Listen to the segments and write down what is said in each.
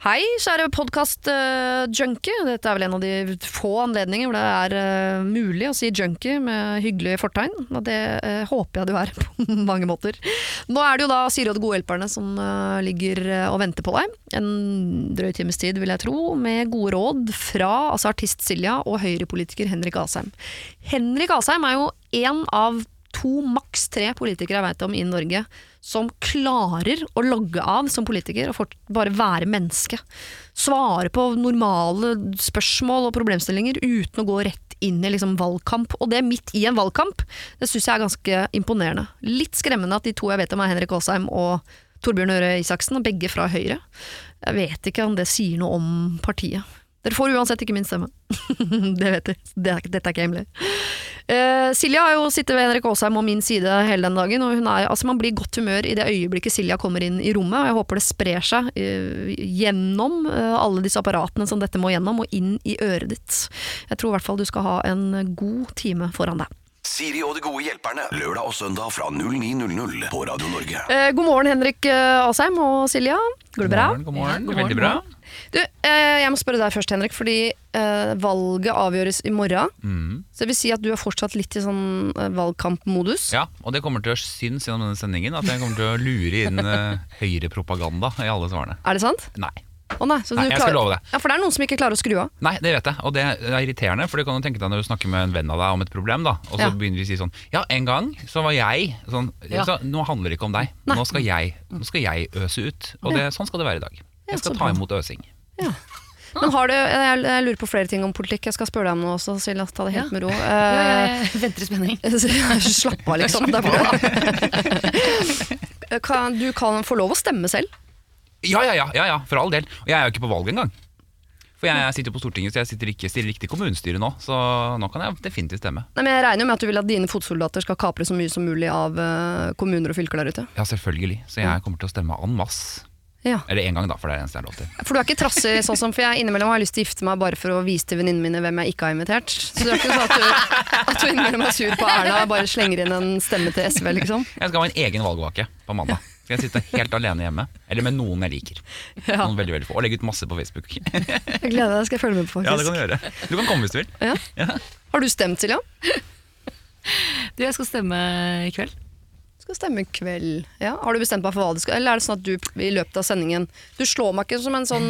Hei, kjære podkast-junkie. Dette er vel en av de få anledninger hvor det er uh, mulig å si junkie med hyggelig fortegn. Og det uh, håper jeg du er på mange måter. Nå er det jo da Siri og de gode hjelperne som eh, ligger eh, og venter på deg. En drøy times tid, vil jeg tro, med gode råd fra altså artist Silja og høyrepolitiker Henrik Asheim. Henrik Asheim er jo en av to, maks tre politikere jeg vet om i Norge som klarer å logge av som politiker og bare være menneske. Svare på normale spørsmål og problemstillinger uten å gå rett inn i liksom valgkamp. Og det midt i en valgkamp, det syns jeg er ganske imponerende. Litt skremmende at de to jeg vet om er Henrik Asheim og Torbjørn Øre Isaksen, begge fra Høyre. Jeg vet ikke om det sier noe om partiet. Dere får uansett ikke min stemme. det vet jeg. Dette er ikke hemmelig. Uh, Silja har jo sittet ved Henrik Asheim og min side hele den dagen. og hun er, altså Man blir i godt humør i det øyeblikket Silja kommer inn i rommet. og Jeg håper det sprer seg uh, gjennom uh, alle disse apparatene som dette må gjennom, og inn i øret ditt. Jeg tror i hvert fall du skal ha en god time foran deg. Siri og de gode hjelperne. Lørdag og søndag fra 09.00 på Radio Norge. god morgen, Henrik Asheim og Silja. Går det bra? God morgen, god morgen. Veldig bra. Du, eh, jeg må spørre deg først, Henrik, fordi eh, valget avgjøres i morgen. Mm. Så det vil si at du er fortsatt litt i sånn eh, valgkampmodus. Ja, og det kommer til å synes gjennom denne sendingen at jeg kommer til å lure inn uh, høyrepropaganda i alle svarene. Er det sant? Nei. Å nei, så Nei, du jeg skal love det. Ja, For det er noen som ikke klarer å skru av. Nei, det vet jeg, og det er irriterende. For du kan jo tenke deg når du snakker med en venn av deg om et problem, da, og så Ja. begynner de å si sånn Ja, en gang så var jeg sånn Ja. så, Nå handler det ikke om deg. Nå skal jeg, nå skal jeg øse ut. Og det, sånn skal det være i dag. Jeg skal ta imot øsing. Men har du, jeg, jeg lurer på flere ting om politikk. Jeg skal spørre deg om noe også, Silja. Ta det helt Ja. med ro. Ja, Eh, jeg venter i spenning. Slapp av, liksom. Det er du kan få lov å stemme selv. Ja, ja, ja, ja, ja, for all del. Og jeg er jo ikke på valg engang. For jeg, sitter på Stortinget, så jeg sitter ikke, stiller ikke til kommunestyret nå. Så nå kan jeg definitivt stemme. Nei, men jeg regner jo med at du vil at dine fotsoldater skal kapre så mye som mulig av eh, kommuner og fylker der ute. Ja, selvfølgelig. Så jeg kommer til å stemme en masse. Ja. Eller én gang, da, for det er det eneste jeg har lov til. For du er ikke trassig sånn som For jeg innimellom har lyst til å gifte meg bare for å vise til venninnene mine hvem jeg ikke har invitert. Så du er ikke sånn at du, at du innimellom er sur på Erna og bare slenger inn en stemme til SV, liksom. Jeg skal ha en egen valgvake på mandag. Skal jeg sitte helt alene hjemme. Eller med noen jeg liker. Ja. Noen veldig, veldig få. Og legge ut masse på Facebook. Jeg gleder meg, skal jeg følge med på, Ja, det kan du gjøre. Du kan komme hvis du vil. Ja. Ja. Har du stemt, Silja? Du, jeg skal stemme i kveld. Skal stemme i kveld. Ja. Har du bestemt deg for hva det skal Eller er det sånn at du i løpet av sendingen Du slår meg ikke som en sånn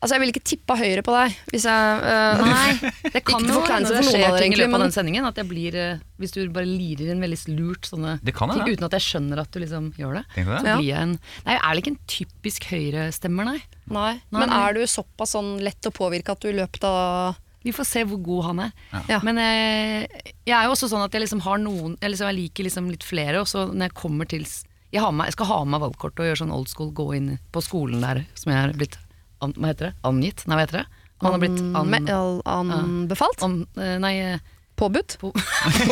Altså, jeg ville ikke tippa høyre på deg hvis jeg uh, Nei, det kan jo hende det skjer ting i løpet av den sendingen. At jeg blir, uh, hvis du bare lirer inn veldig lurt sånne Det kan ting ja. uten at jeg skjønner at du liksom gjør det. Det? Så blir jeg en Nei, jeg er vel ikke en typisk høyrestemmer, nei. Nei. Nei, Men er du såpass sånn lett å påvirke at du i løpet av Vi får se hvor god han er. Ja. Men eh, jeg er jo også sånn at jeg liksom har noen Jeg, liksom, jeg liker liksom litt flere, og så når jeg kommer til jeg, har med, jeg skal ha med meg valgkort og gjøre sånn old school, gå inn på skolen der som jeg er blitt an, Hva heter det? Angitt? Nei, hva heter det? Man har blitt an, an, Anbefalt? an, eh, Nei eh, Påbudt? på,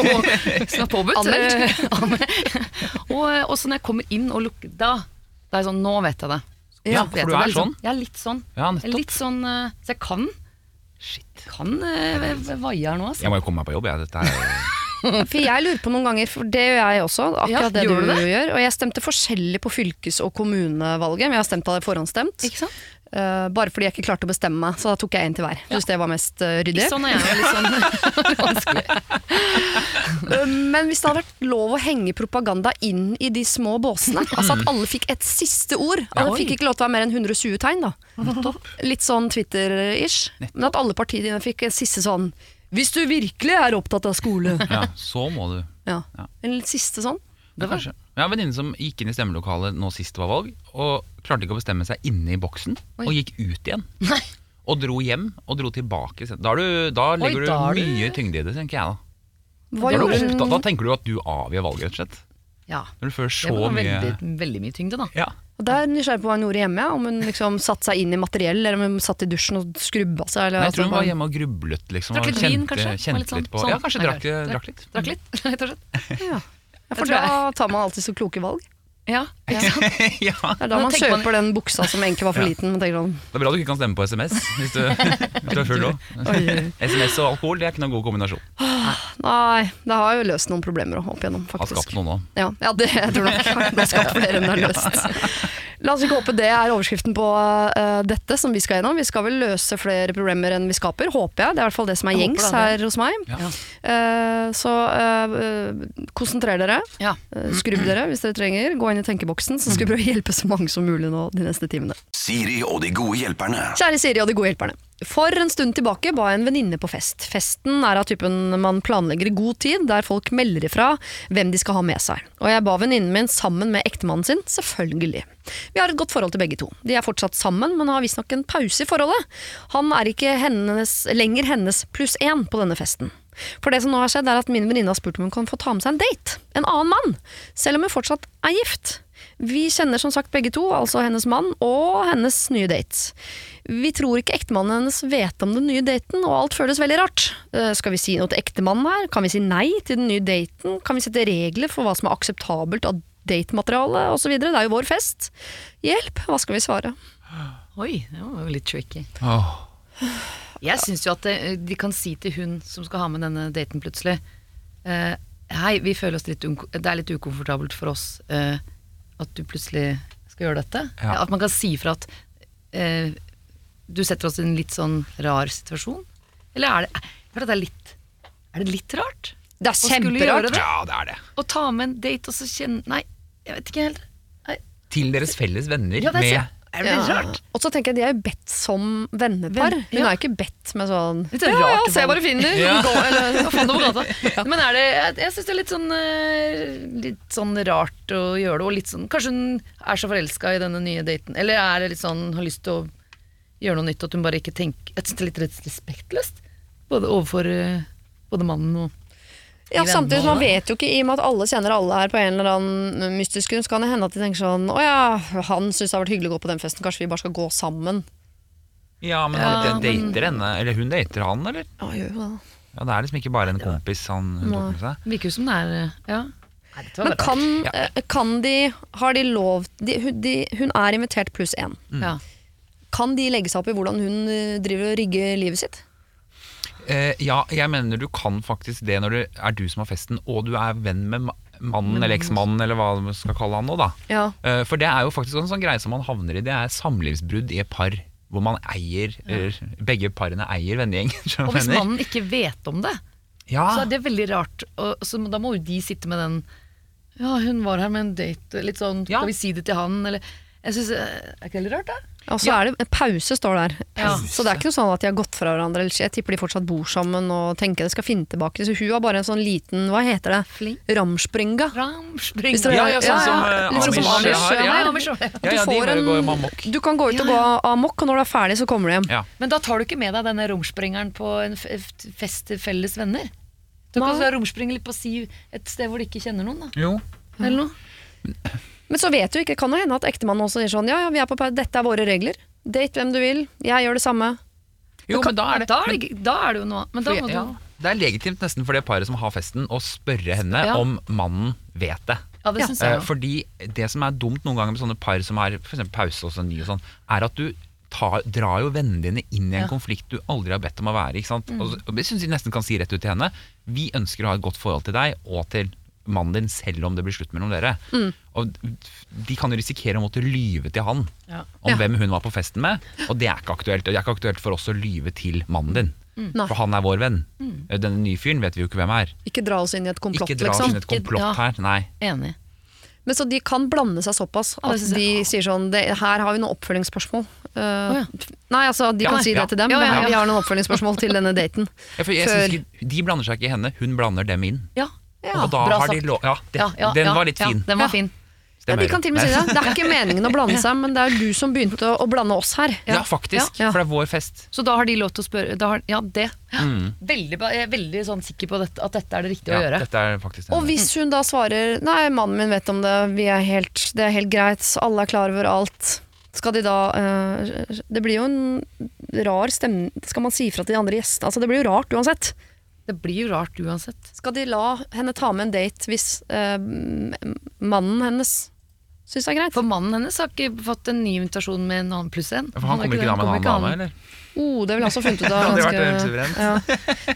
som er påbudt. Anmeldt. Eh, og, og så når jeg kommer inn og lukker Da da er jeg sånn Nå vet jeg det. Ja, for du det er liksom. sånn. Jeg er litt sånn. Ja, Jeg er litt sånn eh, Så jeg kan Shit. Kan uh, vaie her nå, altså. Jeg må jo komme meg på jobb, jeg. Dette er For jeg lurer på noen ganger, for det gjør jeg også, akkurat Ja, det du det? gjør. Og jeg stemte forskjellig på fylkes- og kommunevalget, men jeg har stemt av det forhåndsstemt. Ikke sant? Eh, bare fordi jeg ikke klarte å bestemme meg, så da tok jeg en til hver. Syns det var mest uh, ryddig. Litt sånn er jeg litt sånn vanskelig. Eh, Men hvis det hadde vært lov å henge propaganda inn i de små båsene, altså at alle fikk et siste ord Alle Oi. fikk ikke lov til å være mer enn 120 tegn, da. Litt sånn Twitter-ish. Men at alle partiene fikk en siste sånn Hvis du virkelig er opptatt av skole. Ja, så må du. Ja. Ja. En litt siste sånn. Det var. Jeg har en venninne som gikk inn i stemmelokalet nå sist det var valg, og klarte ikke å bestemme seg inne i boksen, og gikk ut igjen. Nei. Og dro hjem, og dro tilbake. Da, er du, da legger da er du du- mye tyngde i det, tenker jeg da. Hva Da, er gjorde du, da, hun? tenker du at du avgjør valget, rett og slett. Ja. Når du føler Det så var mye veldig, veldig mye tyngde, da. Ja. Og Da er jeg nysgjerrig på hva hun gjorde hjemme. ja. Om hun liksom satte seg inn i materiell, eller om hun satt i dusjen og skrubba seg. Eller, Nei, jeg tror hun var hjemme og grublet, liksom. Drakk og litt vin, kjente, kanskje? Var Kjente litt sånn- litt på sånn. Ja, kanskje Nei, drakk, drakk- litt. Drakk litt, rett og slett. Ja. Ja, for tror da tar man alltid så kloke valg. Ja, sant? ja. Det er da man kjøper man- den buksa som egentlig var for Ja. liten. Man sånn, Det er bra du ikke kan stemme på SMS hvis du, hvis du er full òg. SMS og alkohol det er ikke noen god kombinasjon. Nei, det har jo løst noen problemer opp igjennom, Har faktisk. skapt noen òg. Ja, ja det jeg tror nok. Det har skapt flere enn det har løst. La oss ikke håpe det er overskriften på uh, dette som vi skal gjennom. Vi skal vel løse flere problemer enn vi skaper, håper jeg. Det er i hvert fall det som er Jeg gjengs det. her hos meg. Ja. Uh, så eh, eh, konsentrer dere. Ja. Skrubb dere hvis dere trenger. Gå inn i tenkeboksen, så skal vi prøve å hjelpe så mange som mulig nå de neste timene. Siri og de gode hjelperne. Kjære Siri og de gode hjelperne. For en stund tilbake ba jeg en venninne på fest. Festen er av typen man planlegger i god tid, der folk melder ifra hvem de skal ha med seg. Og jeg ba venninnen min sammen med ektemannen sin, selvfølgelig. Vi har et godt forhold til begge to. De er fortsatt sammen, men har visstnok en pause i forholdet. Han er ikke hennes, lenger hennes pluss én på denne festen. For det som nå har skjedd er at min venninne har spurt om hun kan få ta med seg en date. En annen mann. Selv om hun fortsatt er gift. Vi kjenner som sagt begge to, altså hennes mann og hennes nye date. Vi tror ikke ektemannen hennes vet om den nye daten, og alt føles veldig rart. Eh, skal vi si noe til ektemannen her? Kan vi si nei til den nye daten? Kan vi sette regler for hva som er akseptabelt av datemateriale osv.? Det er jo vår fest. Hjelp, hva skal vi svare? Oi, det var jo litt tricky. Oh. Jeg syns jo at eh, de kan si til hun som skal ha med denne daten plutselig eh, Hei, vi føler oss litt det er litt ukomfortabelt for oss eh, at du plutselig skal gjøre dette. Ja. At man kan si fra at eh, du setter oss i en litt sånn rar situasjon. Eller er det, at det er litt Er det litt rart? Det er kjemperart. det? Ja, det er det. Å ta med en date og så kjenne Nei, jeg vet ikke helt. Nei, Til deres felles venner ja, er, med rart? Og så tenker jeg de er jo bedt som vennepar. Venn- Hun ja. er ikke bedt med sånn Litt Ja, sånn ja, se hva du finner. Ja. Gå, eller, på gata. Men er det, jeg, jeg syns det er litt sånn, eh, litt sånn rart å gjøre det, og litt sånn Kanskje hun er så forelska i denne nye daten, eller er det litt sånn har lyst til å gjøre noe nytt, at hun bare ikke tenker Jeg syns det er litt respektløst, både overfor eh, både mannen og Ja, samtidig som man vet jo ikke, i og med at alle kjenner alle her på en eller annen mystisk grunn, så kan det hende at de tenker sånn Å ja, han syns det har vært hyggelig å gå på den festen, kanskje vi bare skal gå sammen. Ja, men Ja, men- dater henne, eller hun dater han, eller? Ja, gjør jo det. Ja, Det er liksom ikke bare en kompis han hun tok med seg. Virker jo som det er eh, Ja. Nei, Men kan, Ja. eh, kan de Har de lov de, hun- de, Hun er invitert pluss én. ja. Kan de legge seg opp i hvordan hun eh, driver og rigger livet sitt? Eh, ja, jeg mener du kan faktisk det når det er du som har festen, og du er venn med mannen eller eksmannen, eller hva man skal kalle han nå, da. Ja. Eh, for det er jo faktisk en sånn greie som man havner i. Det er samlivsbrudd i et par hvor man eier ja. Begge parene eier vennegjengen. Og hvis mener? mannen ikke vet om det, Ja, så er det veldig rart. Og, så da må jo de sitte med den Ja, hun var her med en date, litt sånn Ja. Skal vi si det til han, eller jeg synes, eh, Er ikke det litt rart, da? Og så er det en pause, står der. Ja. Så det er ikke noe sånn at de har gått fra hverandre. Eller ikke. jeg tipper de fortsatt bor sammen og tenker de skal finne tilbake. Så hun har bare en sånn liten, hva heter det, ramspringa. ramspringa. Ja, ja, sånn som ja. eh, sånn Amish Amish, har. ja. Ja. Du får en- Du kan gå ut og gå amok, og når du er ferdig, så kommer du hjem. Ja. Men da tar du ikke med deg denne romspringeren på en fest til felles venner? Du kan romspringe litt på si et sted hvor du ikke kjenner noen, da. Jo. Eller noe. Men så vet du ikke, kan jo hende at ektemannen også sier sånn ja, ja, vi er på par, dette er våre regler. Date hvem du vil, jeg gjør det samme. jo, men da er det Da er det, men, da er det jo noe Men da må du ja, Det er legitimt nesten for det paret som har festen, å spørre henne Ja. om mannen vet det. Ja, det synes Eh, jeg jo. fordi det som er dumt noen ganger med sånne par som har for pause og sånn ny og sånn, er at du tar, drar jo vennene dine inn i en Ja. konflikt du aldri har bedt om å være. Sant? Mm. Og, og det syns jeg nesten kan si rett ut til henne. Vi ønsker å ha et godt forhold til deg og til mannen din, selv om det blir slutt mellom dere. Mm. Og de kan jo risikere å måtte lyve til han Ja. om Ja. hvem hun var på festen med, og det er ikke aktuelt. Og det er ikke aktuelt for oss å lyve til mannen din. Mm. For han er vår venn. Denne nye fyren vet vi jo ikke hvem er. Ikke dra oss inn i et komplott, Ikke dra oss liksom. inn i et komplott Ja. her. Nei. Enig. Men så de kan blande seg såpass at de sier sånn det, Her har vi noen oppfølgingsspørsmål. Uh, ja. Nei, altså, de Ja, kan si ja. det til dem. Ja, ja, men. Vi har noen oppfølgingsspørsmål til denne daten. Ja, for jeg Før- synes ikke, de blander seg ikke i henne, hun blander dem inn. Ja. Ja, og da bra har de lov Ja, det, Ja, ja, den ja, var litt ja, fin. Den var Ja. fin. Ja, de kan til og med si det. Det er ikke meningen å blande seg, men det er du som begynte å, å blande oss her. Ja, faktisk. Ja. For det er vår fest. Så da har de lov til å spørre da har, Ja, det. Mm. Veldig, jeg er veldig sånn sikker på dette, at dette er det riktige Ja, å gjøre. dette er faktisk Og hvis hun da svarer Nei, mannen min vet om det, vi er helt, det er helt greit, alle er klar over alt. Skal de da eh, Det blir jo en rar stemning Skal man si fra til de andre gjestene? Altså, det blir jo rart uansett. Det blir jo rart uansett. Skal de la henne ta med en date hvis eh, mannen hennes syns det er greit? For mannen hennes har ikke fått en ny invitasjon med en annen pluss en. For han kommer ikke da med en annen dame, eller? Oh, det ville jeg også funnet ut av. Ganske- ja.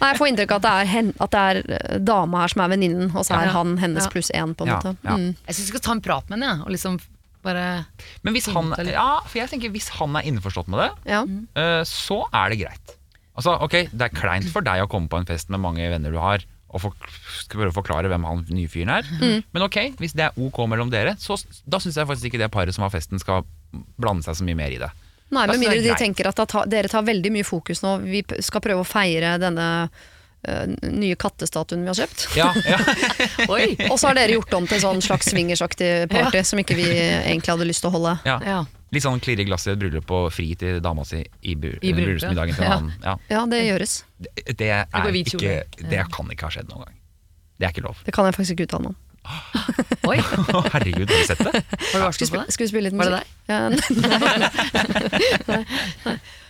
Nei, jeg får inntrykk av at det er, hen, at det er eh, dama her som er venninnen, og så er Ja. han hennes Ja. pluss én, på en Ja, måte. ja. Mm. Jeg syns vi skal ta en prat med henne, ja, og liksom Bare Men hvis han, ja, for jeg tenker hvis han er innforstått med det, Ja. eh, så er det greit. Altså, ok, Det er kleint for deg å komme på en fest med mange venner du har, og for, skal prøve å forklare hvem han nye fyren er. Mm. Men ok, hvis det er ok mellom dere, så da syns jeg faktisk ikke det paret som har festen, skal blande seg så mye mer i det. Nei, med mindre de er tenker at da ta, dere tar veldig mye fokus nå. Vi skal prøve å feire denne eh, nye kattestatuen vi har kjøpt. Ja, ja. Oi! Og så har dere gjort om til sånn slags swingersaktig party som ikke vi egentlig hadde lyst til å holde. ja. Litt sånn klirre i glasset i et bryllup og fri til dama si i, bur- I bryllupsmiddagen Ja. Ja. Ja, det gjøres. Det, det, er ikke, det kan ikke ha skjedd noen gang. Det er ikke lov. Det kan jeg faktisk ikke uttale meg om. Oi, Herregud, har du sett det? har du på det? skal vi spille litt Var det deg? Ja, nei. Nei. Ah,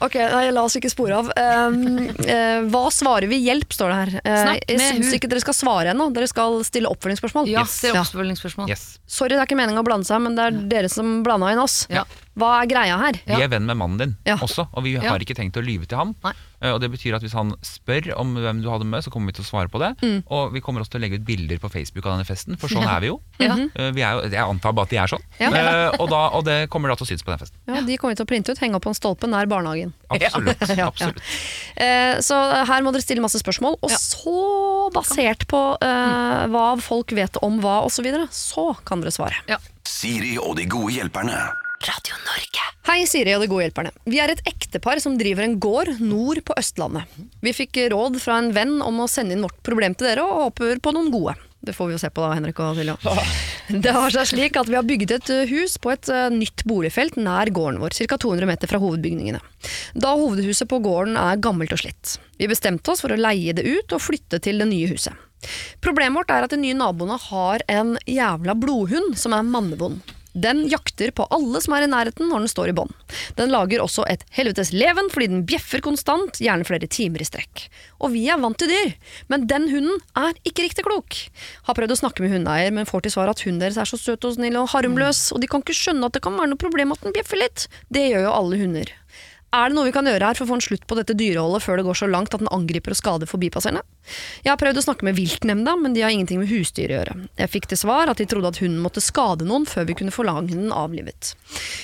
ok, nei, la oss ikke spore av. Um, uh, hva svarer vi? Hjelp, står det her. Uh, jeg syns ikke dere skal svare ennå. Dere skal stille oppfølgingsspørsmål. Ja, Yes. det er oppfølgingsspørsmål. Yes. Sorry, det er ikke meningen å blande seg, men det er dere som blanda inn oss. Ja. Hva er greia her? Vi er venn med mannen din Ja. også, og vi Ja. har ikke tenkt å lyve til ham. Nei. Eh, Og det betyr at hvis han spør om hvem du hadde med, så kommer vi til å svare på det. Mm. Og vi kommer også til å legge ut bilder på Facebook av denne festen, for sånn er vi jo. Ja. Eh, Vi er jo jeg antar bare at de er sånn. Ja. Eh, og, da, og det kommer da til å synes på den festen. Ja, De kommer vi til å printe ut, henge opp på en stolpe nær barnehagen. Absolutt. Ja, ja. absolutt. Eh, så her må dere stille masse spørsmål, og Ja. så, basert på uh, hva folk vet om hva osv., så, videre, så kan dere svare. Siri og de gode hjelperne. Hei, Siri og de gode hjelperne. Vi er et ektepar som driver en gård nord på Østlandet. Vi fikk råd fra en venn om å sende inn vårt problem til dere, og håper på noen gode. Det får vi jo se på da, Henrik og Silje. Det har seg slik at vi har bygget et eh, hus på et eh, nytt boligfelt nær gården vår, ca. 200 meter fra hovedbygningene. Da hovedhuset på gården er gammelt og slitt. Vi bestemte oss for å leie det ut og flytte til det nye huset. Problemet vårt er at de nye naboene har en jævla blodhund som er mannevond. Den jakter på alle som er i nærheten når den står i bånd. Den lager også et helvetes leven fordi den bjeffer konstant, gjerne flere timer i strekk. Og vi er vant til dyr, men den hunden er ikke riktig klok. Har prøvd å snakke med hundeeier, men får til svar at hunden deres er så søt og snill og harmløs, og de kan ikke skjønne at det kan være noe problem at den bjeffer litt. Det gjør jo alle hunder. Er det noe vi kan gjøre her for å få en slutt på dette dyreholdet før det går så langt at den angriper og skader forbipasserende? Jeg har prøvd å snakke med viltnemnda, men de har ingenting med husdyr å gjøre. Jeg fikk til svar at de trodde at hunden måtte skade noen før vi kunne forlange den avlivet.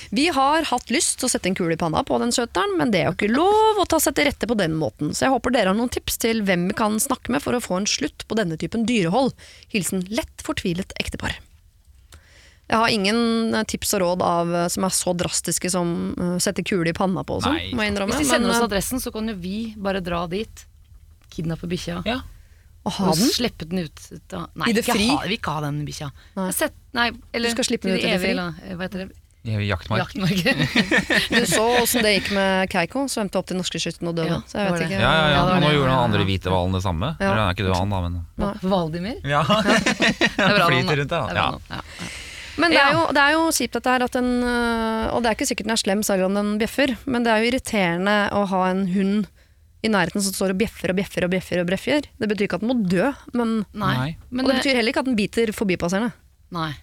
Vi har hatt lyst til å sette en kule i panna på den søteren, men det er jo ikke lov å ta seg til rette på den måten, så jeg håper dere har noen tips til hvem vi kan snakke med for å få en slutt på denne typen dyrehold. Hilsen lett fortvilet ektepar. Jeg har ingen eh, tips og råd av, eh, som er så drastiske som uh, sette kule i panna på og sånn, må jeg innrømme. Hvis de sender oss adressen, så kan jo vi bare dra dit. Kidnappe bikkja. Ja. Og ha Og den? slippe den ut da. Nei, I det fri? Ha, vi vil ikke ha den bikkja. Sett, nei, eller Du skal slippe den ut i det fri? Eller, Hva heter det? I jaktmark. Jaktmark. Du så åssen det gikk med Keiko, svømte opp til norskekysten og døde. Ja, så jeg vet ikke. Ja, ja, ja. Ja, Og nå det. gjorde den andre hvite hvalen det samme. Ja. Eller han er ikke død, han da, men Valdimir? Ja. Det er bra Flyter da. rundt der, Det er bra ja. Men det er, Ja. jo, det er jo kjipt dette her at den øh, Og det er ikke sikkert den er slem selv om den bjeffer, men det er jo irriterende å ha en hund i nærheten som står og bjeffer og bjeffer og bjeffer. og bjeffer. Det betyr ikke at den må dø, men, Nei. Men og det det, betyr heller ikke at den biter forbipasserende. nei.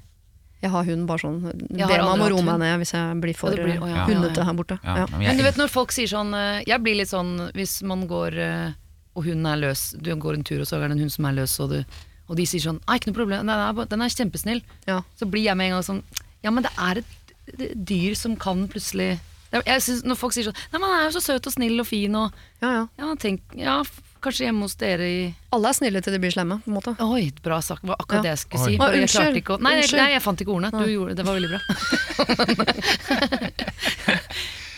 Jeg har hund bare sånn. Ber meg om å roe meg ned hvis jeg blir for blir- å, ja, øh, ja, hundete ja. her borte. Ja, Ja. men Men du vet når folk sier sånn eh, Jeg blir litt sånn hvis man går eh, og hunden er løs, du går en tur og så er det en hund som er løs, og, du, og de sier sånn Nei, ikke noe problem, den er, den er kjempesnill. Ja. Så blir jeg med en gang sånn Ja, men det er et, dyr som kan plutselig jeg synes, Når folk sier sånn Nei, man er jo så søt og snill og fin og Ja, ja. Ja, tenk Ja, kanskje hjemme hos dere i Alle er snille til de blir slemme, på en måte. Oi, bra sagt. Det var akkurat Ja. det jeg skulle Oi. si. Å, Bare jeg klarte ikke å Nei, Unnskyld. nei, jeg fant ikke ordene. Du gjorde det. Det var veldig bra.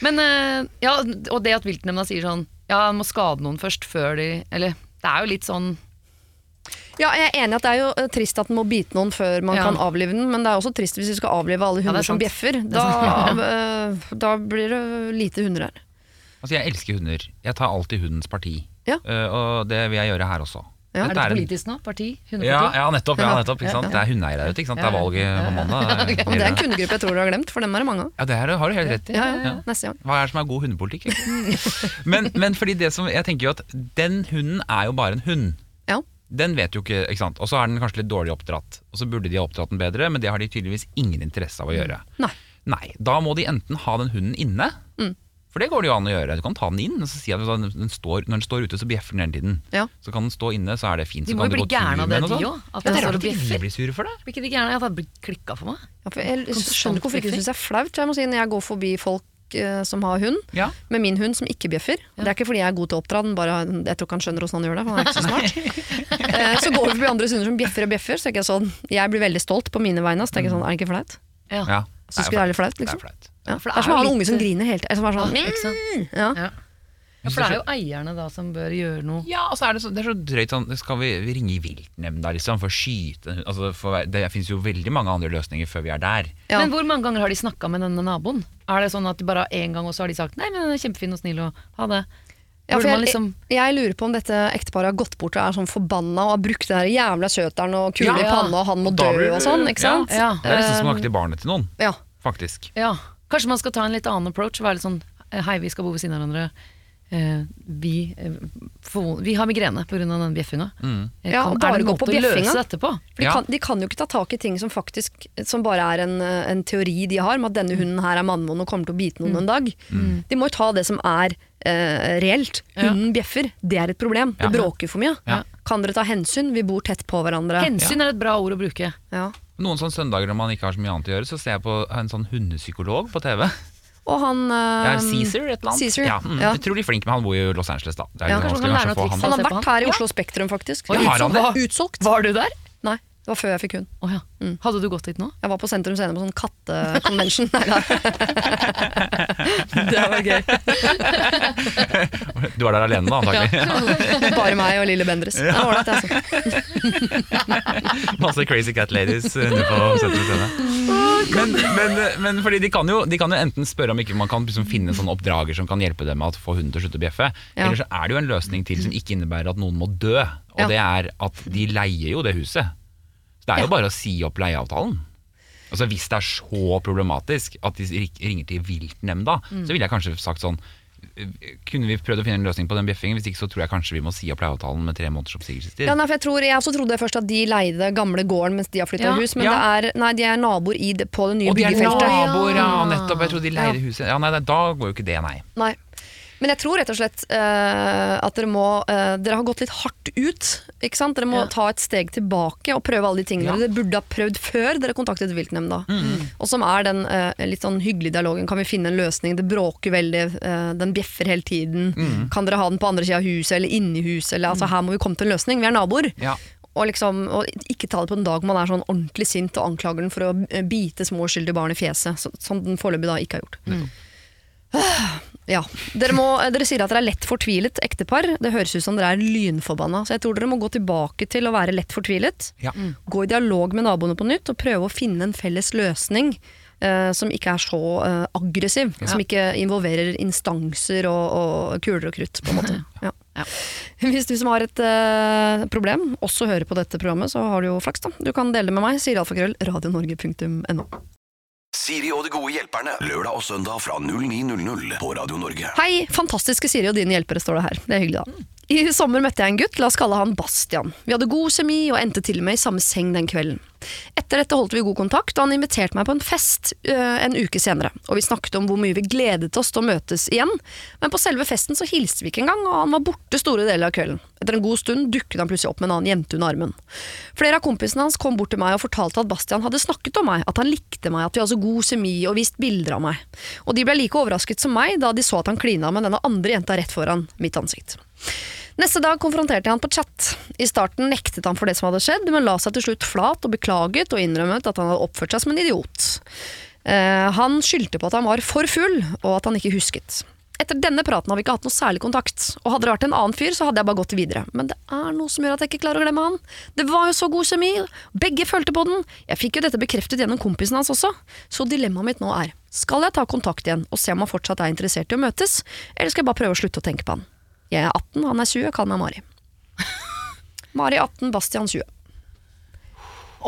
Men eh, Ja, og det at viltnemnda sier sånn Ja, man må skade noen først før de Eller det er jo litt sånn Ja, jeg er enig at det er jo eh, trist at den må bite noen før man Ja. kan avlive den, men det er også trist hvis vi skal avlive alle Ja, er hunder som bjeffer. Da, eh, da blir det lite hunder her. altså, jeg elsker hunder. Jeg tar alltid hundens parti. Ja. Uh, og det vil jeg gjøre her også. Ja. Er det politisk nå? Parti? Hundeparti? Ja, ja, nettopp. Ja, Ja. nettopp ikke sant? Det er hundeeiere der ute. ikke sant? Det er Ja, ja. valget på mandag. Det er en kundegruppe jeg tror du har glemt, for dem er det mange av. Ja, det er, har du helt rett i. Ja, ja, Ja. Neste gang. Hva er det som er god hundepolitikk? men, men fordi det som, jeg tenker jo at den hunden er jo bare en hund. Den vet jo ikke, ikke sant? Og så er den kanskje litt dårlig oppdratt. Og så burde de ha oppdratt den bedre, men det har de tydeligvis ingen interesse av å gjøre. Nei. Nei, Da må de enten ha den hunden inne, Mm. For det går det jo an å gjøre. Du kan ta den inn og så si at den står, når den står ute, så bjeffer den hele tiden. Ja. Så kan den stå inne, så er det fint. De må jo bli gærne av det, de sånn. òg. At Ja, det er rart de blir sure for det. Blir ikke de gærne? Jeg blir klikka for meg. Ja, for jeg skjønner ikke hvorfor ikke bjeffing. syns det er flaut. Jeg må si, når jeg går forbi folk eh, som har hund, Ja. med min hund som ikke bjeffer Det er ikke fordi jeg er god til å oppdra den, bare jeg tror ikke han skjønner hvordan han gjør det. for Han er ikke så smart uh, Så går vi forbi andre hunder som bjeffer og bjeffer, så tenker jeg sånn Jeg blir veldig stolt på mine vegne. Så tenker jeg sånn, er det ikke flaut? Ja. Ja, Syns ikke det er litt flaut, Det liksom? er flaut. Ja. for Det det er som å er ha en unge som griner hele tiden. Som er sånn, ja. Ja. for det er jo eierne da som bør gjøre noe. Ja, altså er det så, det er så drøyt sånn Skal vi, vi ringe i viltnemnda liksom, for å skyte altså, for, Det finnes jo veldig mange andre løsninger før vi er der. Ja. Men hvor mange ganger har de snakka med denne naboen? Er det sånn at de bare én gang, og så har de sagt 'nei, men den er kjempefin og snill', og ha det? Ja, for jeg, liksom jeg lurer på om dette ekteparet har gått bort og er sånn forbanna og har brukt den jævla kjøteren og kule i Ja. panna og han må dø blir og sånn, ikke ja. sant? Ja. Det er nesten som å snakke til barnet til noen, Ja. faktisk. Ja. Kanskje man skal ta en litt annen approach? Være litt sånn Hei, vi skal bo ved siden av hverandre. Eh, vi, for, vi har migrene pga. den bjeffinga. Mm. Eh, Ja, kan- er det en måte å løse dette på? For de, Ja. kan, de kan jo ikke ta tak i ting som faktisk Som bare er en, eh, en teori de har, med at denne hunden her er mannvond og kommer til å bite noen en dag. De må jo ta det som er eh, reelt. Ja. Hunden bjeffer, det er et problem. Det Ja. bråker for mye. Ja. Kan dere ta hensyn? Vi bor tett på hverandre. Hensyn er et bra ord å bruke. Ja. Noen sånne søndager når man ikke har så mye annet å gjøre, så ser jeg på en sånn hundepsykolog på TV. Og han Det ja, er Caesar, et eller annet. Caesar, ja, mm, ja. Utrolig flink, men han bor jo i Los Angeles, da. Det er Ja, noe han. Han har vært her i Oslo Spektrum, faktisk. Han? Utsolgt. Var du der? Det var før jeg fikk hund. Oh, ja. Hadde du gått dit nå? Jeg var på Sentrum Scene på sånn kattekonvensjon. Det var gøy. Du var der alene, da, antagelig. Bare meg og lille Bendriss. Det var ålreit, altså. Masse crazy cat ladies inne på Sentrum Scene. Men, men, men fordi de kan, jo, de kan jo enten spørre om ikke man kan liksom finne en sånn oppdrager som kan hjelpe dem med å få hunden til å slutte å bjeffe, Ja. eller så er det jo en løsning til som ikke innebærer at noen må dø, og Ja. det er at de leier jo det huset. Det er jo bare å si opp leieavtalen. Altså Hvis det er så problematisk at de ringer til viltnemnda, Mm. så ville jeg kanskje sagt sånn kunne vi prøvd å finne en løsning på den bjeffingen? Hvis ikke så tror jeg kanskje vi må si opp leieavtalen med tre måneders oppsigelsestid. Ja, nei, for jeg, tror, jeg også trodde først at de leide gamle gården mens de har flytta Ja. hus, men Ja. det er, nei, de er naboer i det, på det nye byggefeltet. Og de er naboer, ja, nettopp. Jeg trodde de leide Ja. huset. Ja, nei, Da går jo ikke det, nei. Nei. Men jeg tror rett og slett uh, at dere må uh, Dere har gått litt hardt ut. Ikke sant? Dere må Ja. ta et steg tilbake og prøve alle de tingene Ja. dere burde ha prøvd før dere kontaktet viltnemnda. Mm. Og som er den uh, litt sånn hyggelige dialogen. Kan vi finne en løsning? Det bråker veldig, den bjeffer hele tiden. Mm. Kan dere ha den på andre sida av huset eller inni huset? Eller, altså, her må vi komme til en løsning. Vi er naboer. Ja. Og, liksom, og ikke ta det på en dag man er sånn ordentlig sint og anklager den for å bite små uskyldige barn i fjeset, så, som den foreløpig da ikke har gjort. Ja. Dere, må, dere sier at dere er lett fortvilet ektepar. Det høres ut som dere er lynforbanna. Så jeg tror dere må gå tilbake til å være lett fortvilet. Ja. Gå i dialog med naboene på nytt og prøve å finne en felles løsning. Uh, som ikke er så uh, aggressiv. Som ikke involverer instanser og, og kuler og krutt. på en måte. Ja. Ja. Hvis du som har et uh, problem, også hører på dette programmet, så har du jo flaks. da. Du kan dele det med meg. Sier alfakrøll radionorge.no. Siri og de gode hjelperne. Lørdag og søndag fra 09.00 på Radio Norge. Hei, fantastiske Siri og dine hjelpere, står det her. Det er hyggelig, da. I sommer møtte jeg en gutt, la oss kalle han Bastian. Vi hadde god kjemi og endte til og med i samme seng den kvelden. Etter dette holdt vi god kontakt, og han inviterte meg på en fest øh, en uke senere. Og vi snakket om hvor mye vi gledet oss til å møtes igjen, men på selve festen så hilste vi ikke engang, og han var borte store deler av kvelden. Etter en god stund dukket han plutselig opp med en annen jente under armen. Flere av kompisene hans kom bort til meg og fortalte at Bastian hadde snakket om meg, at han likte meg, at vi hadde så god kjemi og vist bilder av meg. Og de ble like overrasket som meg da de så at han klina med denne andre jenta rett foran mitt ansikt. Neste dag konfronterte jeg han på chat. I starten nektet han for det som hadde skjedd, men la seg til slutt flat og beklaget og innrømmet at han hadde oppført seg som en idiot. Uh, han skyldte på at han var for full, og at han ikke husket. Etter denne praten har vi ikke hatt noe særlig kontakt, og hadde det vært en annen fyr, så hadde jeg bare gått videre. Men det er noe som gjør at jeg ikke klarer å glemme han. Det var jo så god kjemi, begge følte på den. Jeg fikk jo dette bekreftet gjennom kompisen hans også. Så dilemmaet mitt nå er, skal jeg ta kontakt igjen og se om han fortsatt er interessert i å møtes, eller skal jeg bare prøve å slutte å tenke på han? Jeg er 18, han er 20, kall meg Mari. Mari 18, Bastian 20.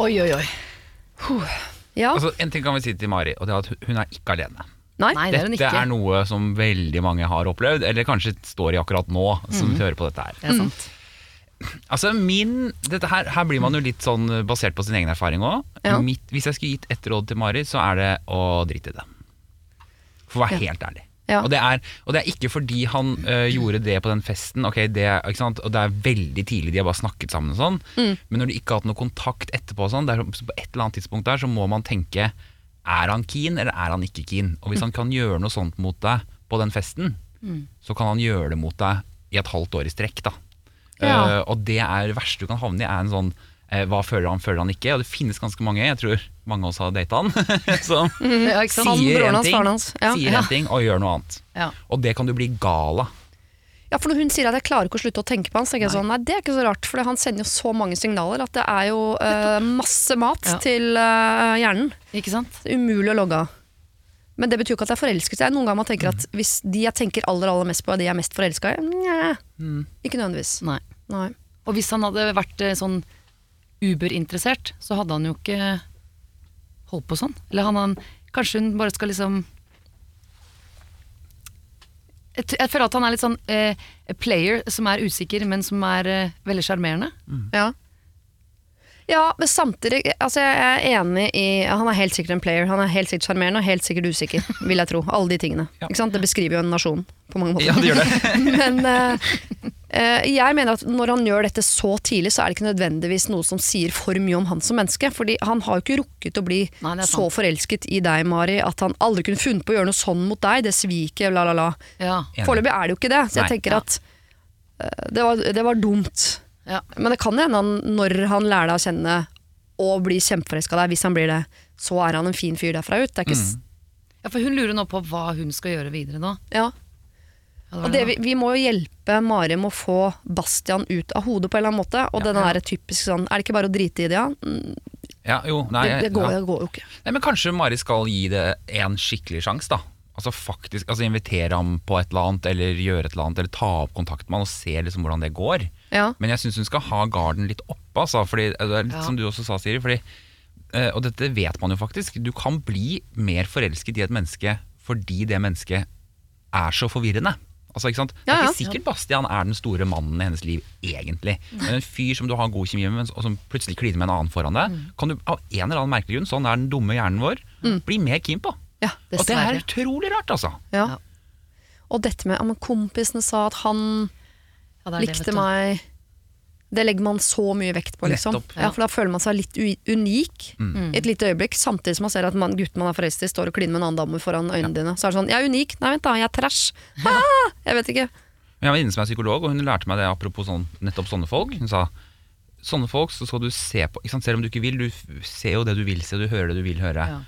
Oi, oi, oi. Ja, Altså, en ting kan vi si til Mari, og det er at hun er ikke alene. nei, dette det er hun Dette ikke. er noe som veldig mange har opplevd, eller kanskje står i akkurat nå, som hører på dette her. Det er sant. Altså min, dette her, her blir man jo litt sånn basert på sin egen erfaring òg. Ja. Hvis jeg skulle gitt ett råd til Mari, så er det å drite i det. For å være helt ærlig. Ja. Og, det er, og det er ikke fordi han øh, gjorde det på den festen, okay, det, og det er veldig tidlig, de har bare snakket sammen og sånn, Mm. men når de ikke har hatt noe kontakt etterpå, sånn, det er, så på et eller annet tidspunkt der, så må man tenke er han keen eller er han ikke keen? Og hvis han kan gjøre noe sånt mot deg på den festen, så kan han gjøre det mot deg i et halvt år i strekk. da. Ja. Uh, og det er det verste du kan havne i, er en sånn hva føler han, føler han ikke? Og det finnes ganske mange, jeg tror mange av oss har data han, som Ja, ikke sant? Sier én ting. Ja. sier Ja. en ting og gjør noe annet. Ja. Og det kan du bli gal av. Ja, for når hun sier at jeg klarer ikke å slutte å tenke på han, så tenker jeg sånn, nei, det er ikke så rart, for han sender jo så mange signaler at det er jo uh, masse mat Ja. til uh, hjernen. Ikke sant? Umulig å logge av. Men det betyr jo ikke at jeg er forelskelse. Noen ganger man tenker at hvis de jeg tenker aller aller mest på, er de jeg er mest forelska i, mm. ikke nødvendigvis. Nei. Nei. Og hvis han hadde vært eh, sånn Uber-interessert, så hadde han jo ikke holdt på sånn. Eller han, han Kanskje hun bare skal liksom jeg, jeg føler at han er litt sånn eh, player som er usikker, men som er eh, veldig sjarmerende. Ja. Ja, men samtidig altså Jeg er enig i Han er helt sikkert en player. Han er helt sikkert sjarmerende og helt sikkert usikker, vil jeg tro. Alle de tingene. Ja. Ikke sant? Det beskriver jo en nasjon på mange måter. Ja, det gjør det. Men uh, eh, jeg mener at når han gjør dette så tidlig, så er det ikke nødvendigvis noe som sier for mye om han som menneske. Fordi han har jo ikke rukket å bli Nei, så forelsket i deg, Mari, at han aldri kunne funnet på å gjøre noe sånn mot deg. Det sviket, la, la, la. Ja. Foreløpig er det jo ikke det. Så jeg Nei, tenker ja. at uh, det, var, det var dumt. Ja. Men det kan hende han, når han lærer deg å kjenne og blir kjempeforelska deg, hvis han blir det, så er han en fin fyr derfra ut. Det er ikke, s- ja, for hun lurer nå på hva hun skal gjøre videre nå. ja. Ja, det var Og det, vi, vi må jo hjelpe Mari med å få Bastian ut av hodet på en eller annen måte. Og den er typisk sånn Er det ikke bare å drite i det, ja? Mm, Ja, jo, nei, Det, det, går, ja. det går jo ikke. nei, men kanskje Mari skal gi det en skikkelig sjanse, da. Altså faktisk, altså Invitere ham på et eller annet, eller gjøre et eller annet, eller ta opp kontakt med han og se liksom hvordan det går. Ja. Men jeg syns hun skal ha garden litt oppe, altså, fordi, det er litt Ja. som du også sa, Siri. Fordi, eh, og dette vet man jo faktisk. Du kan bli mer forelsket i et menneske fordi det mennesket er så forvirrende. Altså, ikke sant? Det Ja, er ikke sikkert Bastian er den store mannen i hennes liv, egentlig. Men en fyr som du har god kjemi med, og som plutselig kliner med en annen foran deg, kan du av en eller annen merkelig grunn, sånn er den dumme hjernen vår, bli mer keen på. Ja, Og det er utrolig rart, altså. ja. Ja. Og dette med at kompisene sa at han Ja, det er det, likte du. meg Det legger man så mye vekt på, liksom. Nettopp. Ja, for da føler man seg litt unik i et lite øyeblikk, samtidig som man ser at man, gutten man er forelsket i, står og kliner med en annen dame foran øynene dine. Så er det sånn Jeg er unik. Nei, vent da, jeg er trash. Ah, jeg vet ikke. Jeg var inne som er psykolog, og hun lærte meg det apropos sånn, nettopp sånne folk. Hun sa sånne folk så skal du se på ikke sant? Selv om du ikke vil, du ser jo det du vil se, du hører det du vil høre. Ja.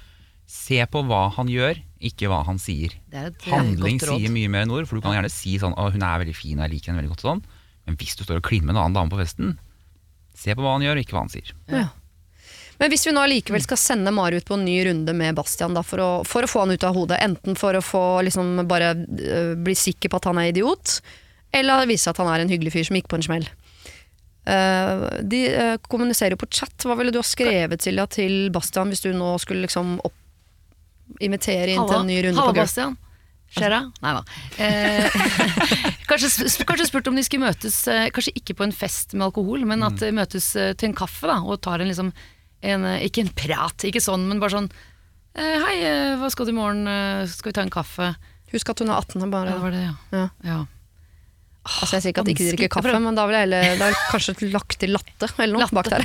Se på hva han gjør, ikke hva han sier. Er eh, Handling sier mye mer enn ord, for du kan gjerne si sånn Å, hun er veldig fin, og jeg liker henne veldig godt sånn. Men hvis du står og klimmer en annen dame på festen, se på hva han gjør, ikke hva han sier. Ja. Men hvis vi nå allikevel skal sende Mari ut på en ny runde med Bastian da, for, å, for å få han ut av hodet, enten for å få liksom bare øh, bli sikker på at han er idiot, eller vise at han er en hyggelig fyr som gikk på en smell. Uh, de uh, kommuniserer jo på chat. Hva ville du ha skrevet Silja, til Bastian hvis du nå skulle liksom opp, invitere inn til en ny runde Halla, på Girls. Bastian. Skjer? Nei da. Eh, kanskje, kanskje spurt om de skulle møtes, eh, kanskje ikke på en fest med alkohol, men at de møtes eh, til en kaffe da, og tar en liksom en, eh, Ikke en prat, ikke sånn, men bare sånn eh, Hei, eh, hva skal du i morgen? Eh, Skal vi ta en kaffe? Husk at hun er 18. Bare, Ja, det var det, ja. Ja. ja. Altså, jeg sier ikke at de ikke vanskelig. drikker kaffe, men da ville jeg heller da det kanskje lagt til latte eller noe Latte. bak der.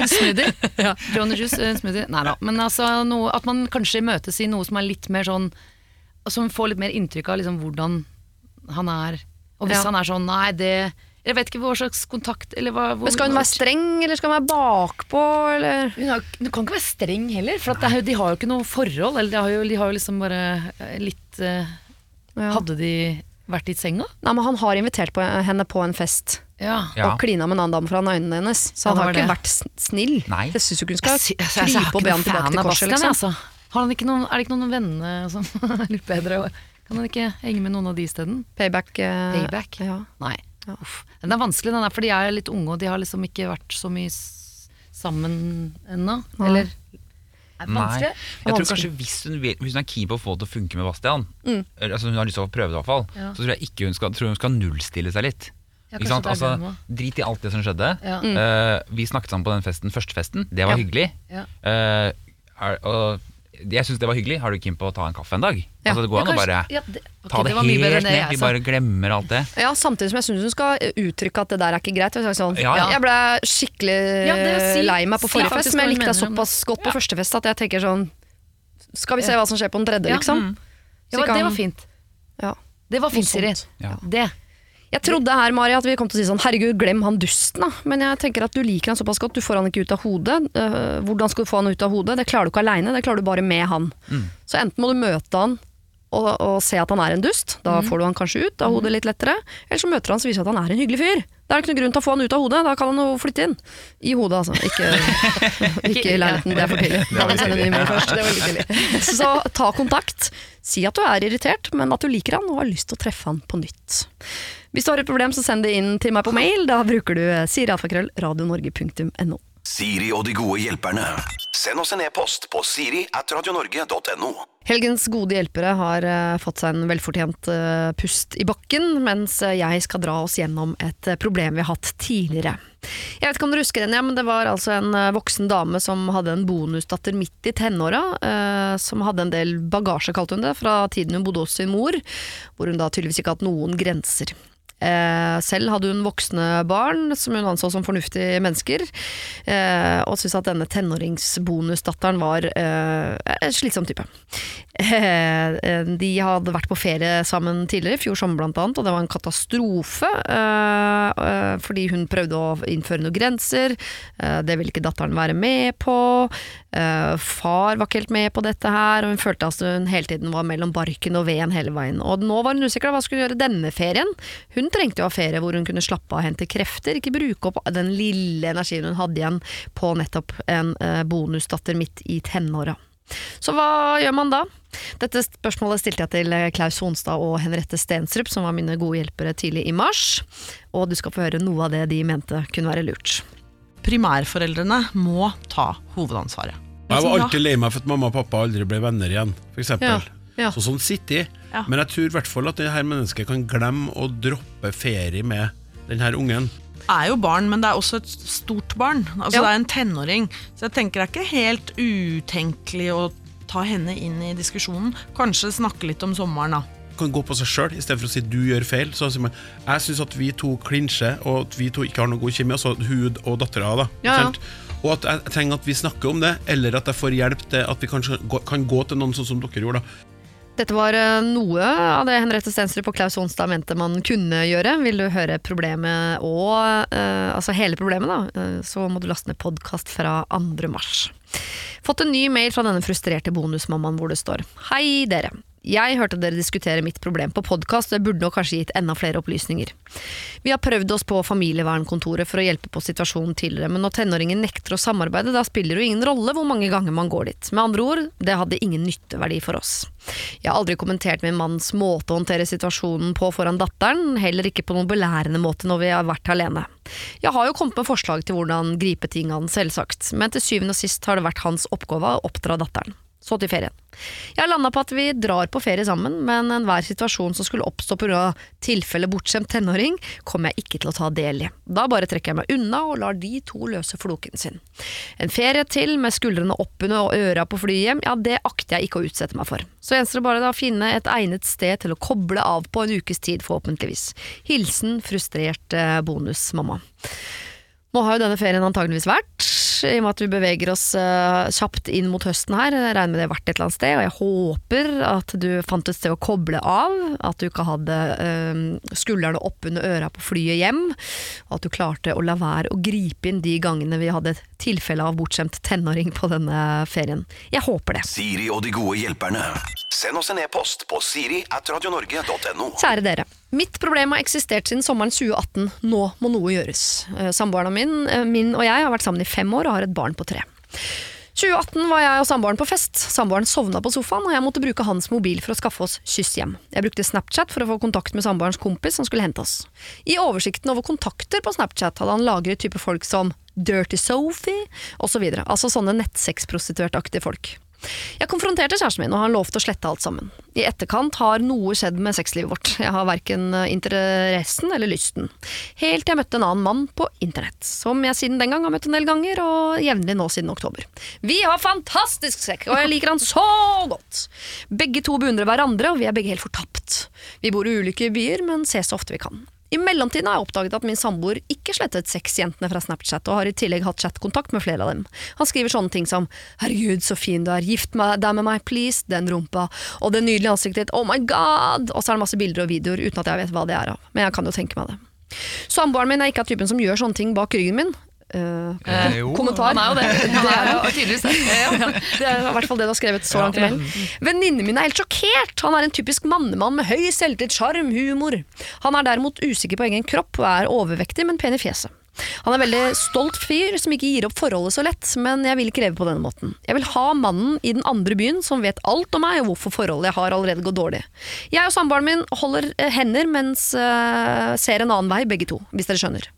En smoothie. Ja. Johnny Juice, en smoothie. Nei da. Men altså, noe, at man kanskje møtes i noe som er litt mer sånn Som får litt mer inntrykk av liksom, hvordan han er. Og hvis Ja. han er sånn Nei, det Jeg vet ikke hva slags kontakt eller hva, hvor, skal hun være streng, eller skal hun være bakpå, eller? Hun, har, hun kan ikke være streng heller, for jo- de har jo ikke noe forhold. Eller de har jo, de har jo liksom bare eh, litt uh, Ja. Hadde de vært i senga? Nei, men han har invitert på, henne på en fest Ja. Ja. og klina med en annen dame foran øynene hennes. Så han har ikke det. vært snill. Nei. Jeg syns ikke hun skal altså, krype og be han tilbake til korset. Liksom. altså. Han noen, er det ikke noen venner som er litt bedre? Kan han ikke henge med noen av de isteden? Payback. eh, Payback? Ja. Nei. Uff. Den er vanskelig, den er, for de er litt unge, og de har liksom ikke vært så mye sammen ennå. Eller er det Nei. vanskelig? Jeg tror kanskje hvis hun, vil, hvis hun er keen på å få det til å funke med Bastian, Mm. altså hun har lyst til å prøve det i hvert fall, Ja. så tror jeg ikke hun skal, tror hun skal nullstille seg litt. Ja, Altså, drit i alt det som skjedde. Ja. Eh, vi snakket sammen på den festen, første festen. Det var hyggelig. Eh, er, og jeg syns det var hyggelig. Har du keen på å ta en kaffe en dag? Ja. Altså Det går an å bare ja, det- okay, ta det, det helt ned. jeg Vi bare glemmer alt det. Ja, Samtidig som jeg syns hun skal uttrykke at det der er ikke greit. Jeg, sånn, Ja, ja. jeg ble skikkelig Ja, si- lei meg på forrige fest, men jeg likte deg såpass godt på første fest at jeg tenker sånn Skal vi se hva som skjer på den tredje, Ja, liksom? Ja, Så det var fint. Ja. Det var fint, Siri. Ja. Det. Jeg trodde her, Mari, at vi kom til å si sånn herregud, glem han dusten, da. Men jeg tenker at du liker han såpass godt, du får han ikke ut av hodet. Eh, hvordan skal du få han ut av hodet? Det klarer du ikke aleine, det klarer du bare med han. Så enten må du møte han og, og se at han er en dust, da får du han kanskje ut av hodet litt lettere. Eller så møter han så viser at han er en hyggelig fyr. Da er det ikke noen grunn til å få han ut av hodet, da kan han jo flytte inn. I hodet, altså. Ikke, ikke i leiligheten, det er for tidlig. Da må vi sende en ny mail først. Det var litt tidlig. Så ta kontakt. Si at du er irritert, men at du liker han og har lyst til å treffe han på nytt. Hvis du har et problem, så send det inn til meg på mail. Da bruker du sirialfakrøll radionorge.no. Siri og de gode hjelperne. Send oss en e-post på siri at radionorge.no. Helgens gode hjelpere har eh, fått seg en velfortjent eh, pust i bakken, mens eh, jeg skal dra oss gjennom et eh, problem vi har hatt tidligere. Jeg vet ikke om dere husker ja, men det var altså en eh, voksen dame som hadde en bonusdatter midt i tenåra, eh, som hadde en del bagasje, kalte hun det, fra tiden hun bodde hos sin mor, hvor hun da tydeligvis ikke hatt noen grenser. Eh, selv hadde hun voksne barn som hun anså som fornuftige mennesker, eh, og syntes at denne tenåringsbonusdatteren var eh, en slitsom type. De hadde vært på ferie sammen tidligere, i fjor sommer blant annet, og det var en katastrofe, fordi hun prøvde å innføre noen grenser, det ville ikke datteren være med på, far var ikke helt med på dette her, og hun følte at hun hele tiden var mellom barken og veden hele veien. Og nå var hun usikker, hva skulle gjøre denne ferien? Hun trengte jo ha ferie hvor hun kunne slappe av og hente krefter, ikke bruke opp den lille energien hun hadde igjen på nettopp en eh, bonusdatter midt i tenåra. Så hva gjør man da? Dette spørsmålet stilte jeg til eh, Klaus Honstad og Henriette Stensrup, som var mine gode hjelpere tidlig i mars, og du skal få høre noe av det de mente kunne være lurt. primærforeldrene må ta hovedansvaret. Jeg var alltid lei meg for at mamma og pappa aldri ble venner igjen, for eksempel. Ja, ja. Så sånn sitter jeg. Ja. Men jeg tror i hvert fall at det her mennesket kan glemme å droppe ferie med den her ungen. er jo barn, men det er også et stort barn. Altså Ja. Det er en tenåring. Så jeg tenker det er ikke helt utenkelig å ta henne inn i diskusjonen. Kanskje snakke litt om sommeren, da. Kan gå på seg sjøl istedenfor å si du gjør feil. Så sier man jeg syns at vi to klinsjer, og at vi to ikke har noe god kjemi. Altså hun og dattera, da. Ja, ja. Og at jeg trenger at vi snakker om det, eller at jeg får hjelp til at vi kanskje kan gå til noen sånn som dere gjorde. da Dette var eh, noe av det Henriette Stensrup og Klaus Onstad mente man kunne gjøre. Vil du høre problemet og uh, altså hele problemet, da, uh, så må du laste ned podkast fra 2. mars. Fått en ny mail fra denne frustrerte bonusmammaen hvor det står Hei dere. Jeg hørte dere diskutere mitt problem på podkast, og jeg burde nok kanskje gitt enda flere opplysninger. Vi har prøvd oss på familievernkontoret for å hjelpe på situasjonen tidligere, men når tenåringen nekter å samarbeide, da spiller det jo ingen rolle hvor mange ganger man går dit. Med andre ord, det hadde ingen nytteverdi for oss. Jeg har aldri kommentert min manns måte å håndtere situasjonen på foran datteren, heller ikke på noen belærende måte når vi har vært alene. Jeg har jo kommet med forslag til hvordan gripe ting an, selvsagt, men til syvende og sist har det vært hans oppgave å oppdra datteren. Så til ferien. Jeg landa på at vi drar på ferie sammen, men enhver situasjon som skulle oppstå pga. tilfelle bortskjemt tenåring, kommer jeg ikke til å ta del i. Da bare trekker jeg meg unna og lar de to løse floken sin. En ferie til med skuldrene oppunder og øra på flyet hjem, ja det akter jeg ikke å utsette meg for. Så gjenstår det bare da å finne et egnet sted til å koble av på en ukes tid, forhåpentligvis. Hilsen frustrert bonusmamma. Nå har jo denne ferien antageligvis vært, i og med at vi beveger oss eh, kjapt inn mot høsten her. Jeg regner med det har vært et eller annet sted, og jeg håper at du fant et sted å koble av. At du ikke hadde eh, skuldrene oppunder øra på flyet hjem. Og at du klarte å la være å gripe inn de gangene vi hadde tilfelle av bortskjemt tenåring på denne ferien. Jeg håper det. Siri og de gode hjelperne. Send oss en e-post på siri at radionorge.no. Kjære dere. Mitt problem har eksistert siden sommeren 2018. Nå må noe gjøres. Eh, Samboeren min, eh, min og jeg har vært sammen i fem år og har et barn på tre. 2018 var jeg og samboeren på fest. Samboeren sovna på sofaen, og jeg måtte bruke hans mobil for å skaffe oss kyss hjem. Jeg brukte Snapchat for å få kontakt med samboerens kompis som skulle hente oss. I oversikten over kontakter på Snapchat hadde han lagret type folk som Dirty Sophie osv. Altså sånne nettsexprostituertaktige folk. Jeg konfronterte kjæresten min, og han lovte å slette alt sammen. I etterkant har noe skjedd med sexlivet vårt. Jeg har verken interessen eller lysten. Helt til jeg møtte en annen mann på internett, som jeg siden den gang har møtt en del ganger, og jevnlig nå siden oktober. Vi har fantastisk sekk, og jeg liker han så godt! Begge to beundrer hverandre, og vi er begge helt fortapt. Vi bor i ulike byer, men ses så ofte vi kan. I mellomtiden har jeg oppdaget at min samboer ikke slettet sexjentene fra Snapchat, og har i tillegg hatt chatkontakt med flere av dem. Han skriver sånne ting som 'herregud, så fin du er, gift deg med meg, please', den rumpa, og det nydelige ansiktet ditt, oh my god, og så er det masse bilder og videoer uten at jeg vet hva det er av, men jeg kan jo tenke meg det. Samboeren min er ikke av typen som gjør sånne ting bak ryggen min. Eh, kommentar. Han er jo det. Det er jo tydeligvis det. Ja. det er i hvert fall det du har skrevet så langt i mailen. Venninnene mine er helt sjokkert! Han er en typisk mannemann med høy selvtillit, sjarm, humor. Han er derimot usikker på egen kropp og er overvektig, men pen i fjeset. Han er veldig stolt fyr som ikke gir opp forholdet så lett, men jeg vil ikke leve på denne måten. Jeg vil ha mannen i den andre byen som vet alt om meg og hvorfor forholdet jeg har allerede går dårlig. Jeg og samboeren min holder eh, hender mens eh, ser en annen vei, begge to, hvis dere skjønner.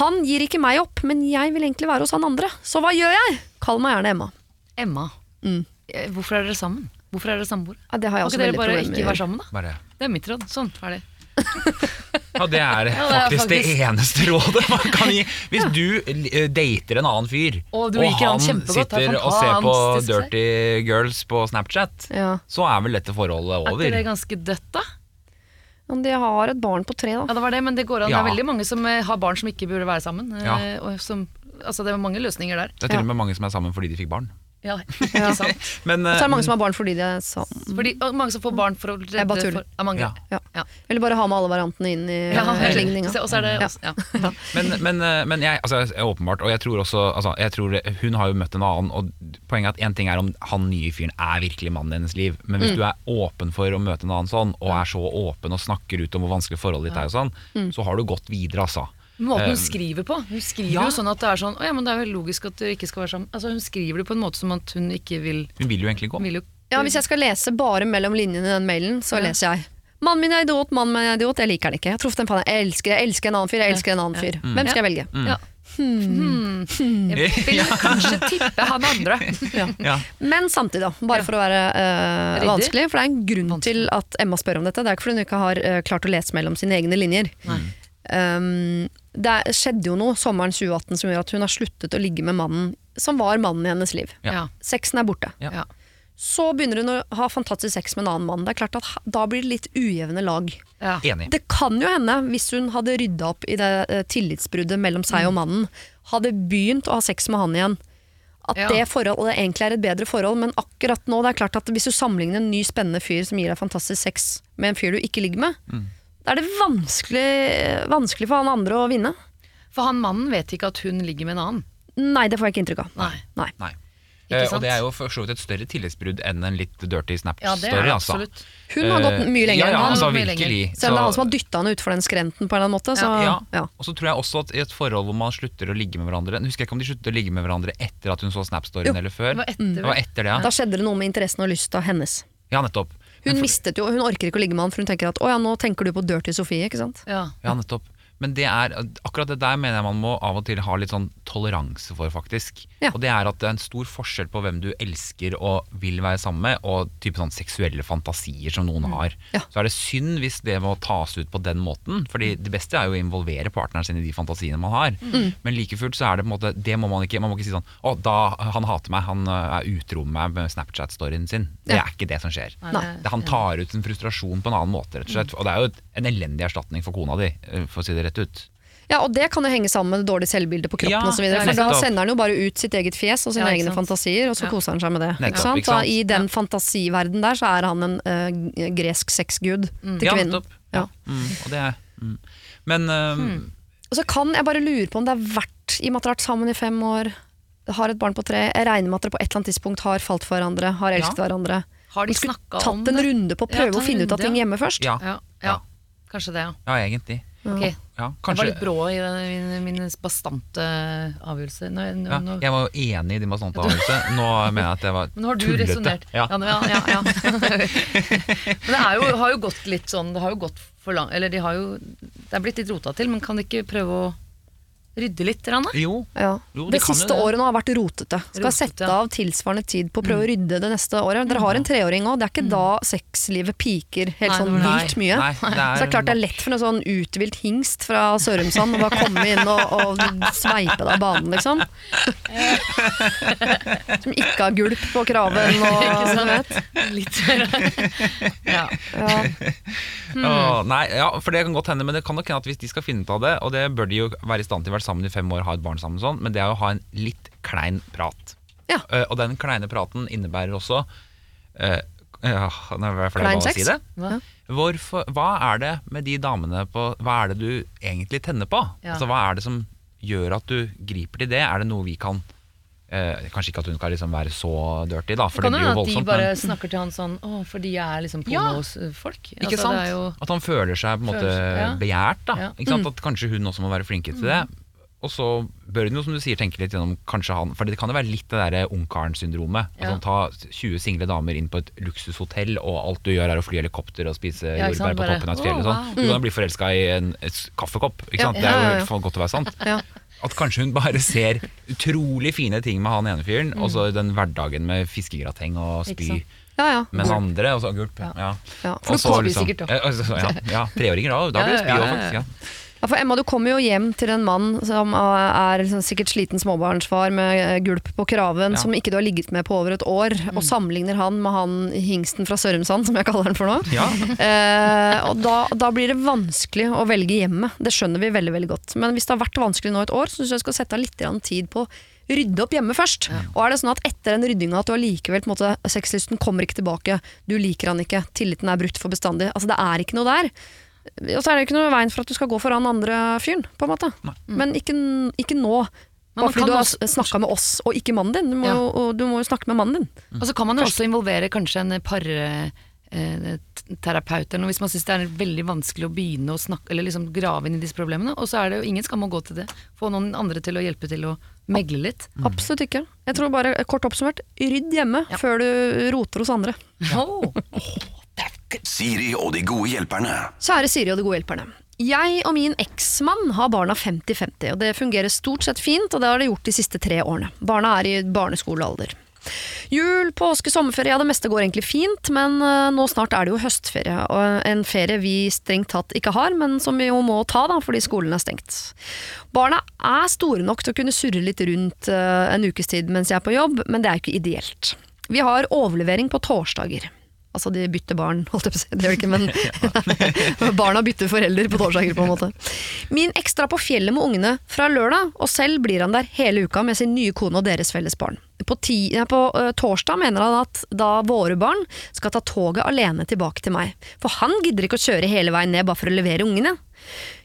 Han gir ikke meg opp, men jeg vil egentlig være hos han andre. Så hva gjør jeg? Kall meg gjerne Emma. Emma, mm. hvorfor er dere sammen? Hvorfor er dere samboere? Ja, det har jeg dere bare ikke være sammen, da? Bare Det er mitt råd. Sånn, ferdig. Ja, det er Ja, faktisk det faktisk- eneste rådet man kan gi. Hvis du eh, dater en annen fyr, Og du liker han er sitter og ser på. Dirty Girls på Snapchat, Ja. så er vel dette forholdet over. Er ikke det ganske dødt, da? Men de har et barn på tre, da. Ja, det var det, men det går an. Ja. Det er veldig mange som eh, har barn som ikke burde være sammen. eh, Ja. Og som, altså, det er mange løsninger der. Det er til og med mange som er sammen fordi de fikk barn. Ja, ikke sant? Men, Så er det mange eh, som har barn fordi de er sammen. Fordi, og mange som får barn for å redde Jeg bare tuller. for, ja, mange. Ja. Ja. Eller bare ha med alle variantene inn i Ja, se, Og så er det Ja. også, ja. men, men, eh, men jeg, altså, jeg- åpenbart, og jeg tror også altså, jeg tror Hun har jo møtt en annen, og poenget er at én ting er om han nye fyren er virkelig mannen i hennes liv, men Mm. hvis du er åpen for å møte en annen sånn, og er så åpen og snakker ut om hvor vanskelig forholdet ditt er, og sånn, Mm. så har du gått videre, altså. Måten hun skriver på. Hun skriver ja. jo sånn at det er sånn Å ja, men det er jo logisk at dere ikke skal være sammen. Altså Hun skriver det på en måte som at hun ikke vil Hun vil jo egentlig gå. Jo Ja, hvis jeg skal lese bare mellom linjene i den mailen, så leser jeg Mannen min er idiot, mannen min er idiot, jeg liker han ikke. Jeg har truffet en faen, jeg elsker, jeg elsker en annen fyr, jeg elsker en annen fyr. Hvem skal jeg velge? Ja. Hmm. Jeg vil kanskje tippe han andre. Ja. Men samtidig, da, bare for å være uh, vanskelig, for det er en grunn til at Emma spør om dette. Det er ikke fordi hun ikke har uh, klart å lese mellom sine egne linjer. Um, det skjedde jo noe sommeren 2018 som gjør at hun har sluttet å ligge med mannen som var mannen i hennes liv. Ja. Sexen er borte. Ja. Så begynner hun å ha fantastisk sex med en annen mann. Det er klart at Da blir det litt ujevne lag. Ja. Enig. Det kan jo hende, hvis hun hadde rydda opp i det eh, tillitsbruddet mellom seg og mannen, hadde begynt å ha sex med han igjen, at Ja. det forholdet egentlig er et bedre forhold. Men akkurat nå, det er klart at hvis du sammenligner en ny spennende fyr som gir deg fantastisk sex, med en fyr du ikke ligger med, da er det vanskelig, vanskelig for han andre å vinne. For han mannen vet ikke at hun ligger med en annen. Nei, det får jeg ikke inntrykk av. Nei. Nei. Nei. Eh, og det er jo for så vidt et større tillitsbrudd enn en litt dirty Snap-story. Ja, altså. Hun har gått mye lenger ja, enn ja, han. altså, lenger. virkelig. Selv om det er han som har dytta henne utfor den skrenten på en eller annen måte. Så, ja. ja. Og så tror jeg også at i et forhold hvor man slutter å ligge med hverandre Nå husker jeg ikke om de sluttet å ligge med hverandre etter at hun så Snap-storyen eller før. Det var etter, Det var etter det, ja. Da skjedde det noe med interessen og lysta hennes. Ja, nettopp. Hun mistet jo, hun orker ikke å ligge med han, for hun tenker at å ja, nå tenker du på Dirty Sofie, ikke sant. Ja. Ja, nettopp. Men det er, akkurat det der mener jeg man må av og til ha litt sånn toleranse for, faktisk. Ja. Og det er at det er en stor forskjell på hvem du elsker og vil være sammen med, og type sånn seksuelle fantasier som noen har. Mm. Ja. Så er det synd hvis det må tas ut på den måten, fordi det beste er jo å involvere partneren sin i de fantasiene man har. Mm. Men like fullt så er det på en måte, det må man ikke, man må ikke si sånn å, da, han hater meg, han øh, er utro med meg med Snapchat-storyen sin. Det Ja. er ikke det som skjer. Nei. Det, han tar ut en frustrasjon på en annen måte, rett og slett. Og det er jo en elendig erstatning for kona di, eh, for å si det rett ut. Ja, og det kan jo henge sammen med det dårlige selvbildet på kroppen Ja, videre, For da sender han jo bare ut sitt eget fjes og sine Ja, egne fantasier, og så Ja. koser han seg med det. Nettopp, ikke sant? ikke sant? Da, I den fantasiverden der så er han en uh, gresk sexgud til Ja, kvinnen. nettopp. Ja. Mm, og det er, mm. Men eh, Og så kan jeg bare lure på om det er verdt, i og med at vært sammen i fem år, har et barn på tre, jeg regner med at dere på et eller annet tidspunkt har falt for hverandre, har elsket hverandre. Har de Vi skulle om tatt en det? runde på å prøve å finne finne ut av ting ja. hjemme først. ja, Ja, Ja. ja. Kanskje det, ja. ja, egentlig. Ok. Ja, Jeg var litt brå i min, min bastante avgjørelse. Nå, nå, ja, jeg var jo enig i din bastante avgjørelse. Nå mener jeg at jeg var Men nå har du tullete. resonnert. Ja. Ja, ja, ja, ja. men det jo, har jo gått litt sånn Det har jo gått for langt Eller de har jo Det er blitt litt rota til, men kan de ikke prøve å Rydde litt, Ranne? Jo, Ja. Jo, det, det siste året nå har vært rotete. Skal Rotete, sette av tilsvarende tid på å prøve å rydde det neste året. Dere har en treåring òg, det er ikke da sexlivet piker helt Nei, sånn vilt mye. Nei, det Så det er klart det er lett for en sånn uthvilt hingst fra Sørumsand å bare komme inn og, og sveipe deg av banen, liksom. Som ikke har gulp på kraven og Ikke vet. Litt ja. Ja. Åh, nei, ja, for det kan godt hende, men det kan nok hende at hvis de skal finne ut av det, og det bør de jo være i stand til å være sammen i fem år, ha et barn sammen sånn, men det er å ha en litt klein prat. Ja. Uh, og den kleine praten innebærer også uh, ja, Nå er jeg flau å si det. Hva? Hvorfor, hva er det med de damene på Hva er det du egentlig tenner på? Ja. Altså, hva er det som gjør at du griper til det? Er det noe vi kan eh, Kanskje ikke at hun skal liksom være så dirty, da, for Kan det det blir jo hende at de bare men- snakker til han sånn Å, fordi jeg er liksom Ja. pornosfolk? Ikke Altså, sant? det jo At han føler seg på en måte seg- begjært. da Ja. Mm. At kanskje hun også må være flinkere til det. Og så bør hun jo, som du sier, tenke litt gjennom kanskje han For det kan jo være litt det derre ungkaren-syndromet. Ja. Altså, ta 20 single damer inn på et luksushotell, og alt du gjør er å fly helikopter og spise Ja, jordbær på toppen av et fjell. og sånn. Du kan bli forelska i en kaffekopp. Ikke sant? Det er jo ja, ja. godt å være sant. Ja. At kanskje hun bare ser utrolig fine ting med han ene fyren, og Mm. så den hverdagen med fiskegrateng og spy ja, ja. med den andre, og så gulp. Ja. Ja, Og for så du spy sikkert, da. Ja, altså, ja, ja, treåringer da. Da blir det Ja, spy ja, òg, ja, ja. faktisk. Ja. Ja, for Emma, du kommer jo hjem til en mann som er liksom sikkert sliten småbarnsfar med eh, gulp på kraven, Ja. som ikke du har ligget med på over et år, og sammenligner han med han hingsten fra Sørumsand, som jeg kaller den for nå. Ja. Eh, og da, da blir det vanskelig å velge hjemme. Det skjønner vi veldig veldig godt. Men hvis det har vært vanskelig nå et år, så syns jeg du skal sette av litt tid på rydde opp hjemme først. Og er det sånn at etter den ryddinga at du allikevel på en måte, sexlysten kommer ikke tilbake, du liker han ikke, tilliten er brutt for bestandig, altså det er ikke noe der. Og så er det ikke noe i veien for at du skal gå foran andre fyren, på en måte. Men ikke, ikke nå. Bare fordi du har også- snakka med oss og ikke mannen din. Du må, Ja. jo, og du må jo snakke med mannen din. Og så kan man jo også involvere kanskje en parterapeut eller noe hvis man syns det er veldig vanskelig å begynne å snakke eller liksom grave inn i disse problemene. Og så er det jo ingen skam å gå til det. Få noen andre til å hjelpe til å megle litt. Absolutt ikke. Jeg tror bare, kort oppsummert, rydd hjemme Ja. før du roter hos andre. Siri og de gode hjelperne. Kjære Siri og de gode hjelperne. Jeg og min eksmann har barna 50-50, og det fungerer stort sett fint, og det har det gjort de siste tre årene. Barna er i barneskolealder. Jul, påske, sommerferie, ja det meste går egentlig fint, men eh, nå snart er det jo høstferie, og en ferie vi strengt tatt ikke har, men som vi jo må ta da, fordi skolen er stengt. Barna er store nok til å kunne surre litt rundt eh, en ukes tid mens jeg er på jobb, men det er jo ikke ideelt. Vi har overlevering på torsdager. Altså de bytter barn, holdt jeg på å si. Det gjør de ikke, men barna bytter forelder på torsdager, på en måte. Min ekstra på fjellet med ungene fra lørdag, og selv blir han der hele uka med sin nye kone og deres felles barn. På, ti, ja, på uh, torsdag mener han at da våre barn skal ta toget alene tilbake til meg. For han gidder ikke å kjøre hele veien ned bare for å levere ungene.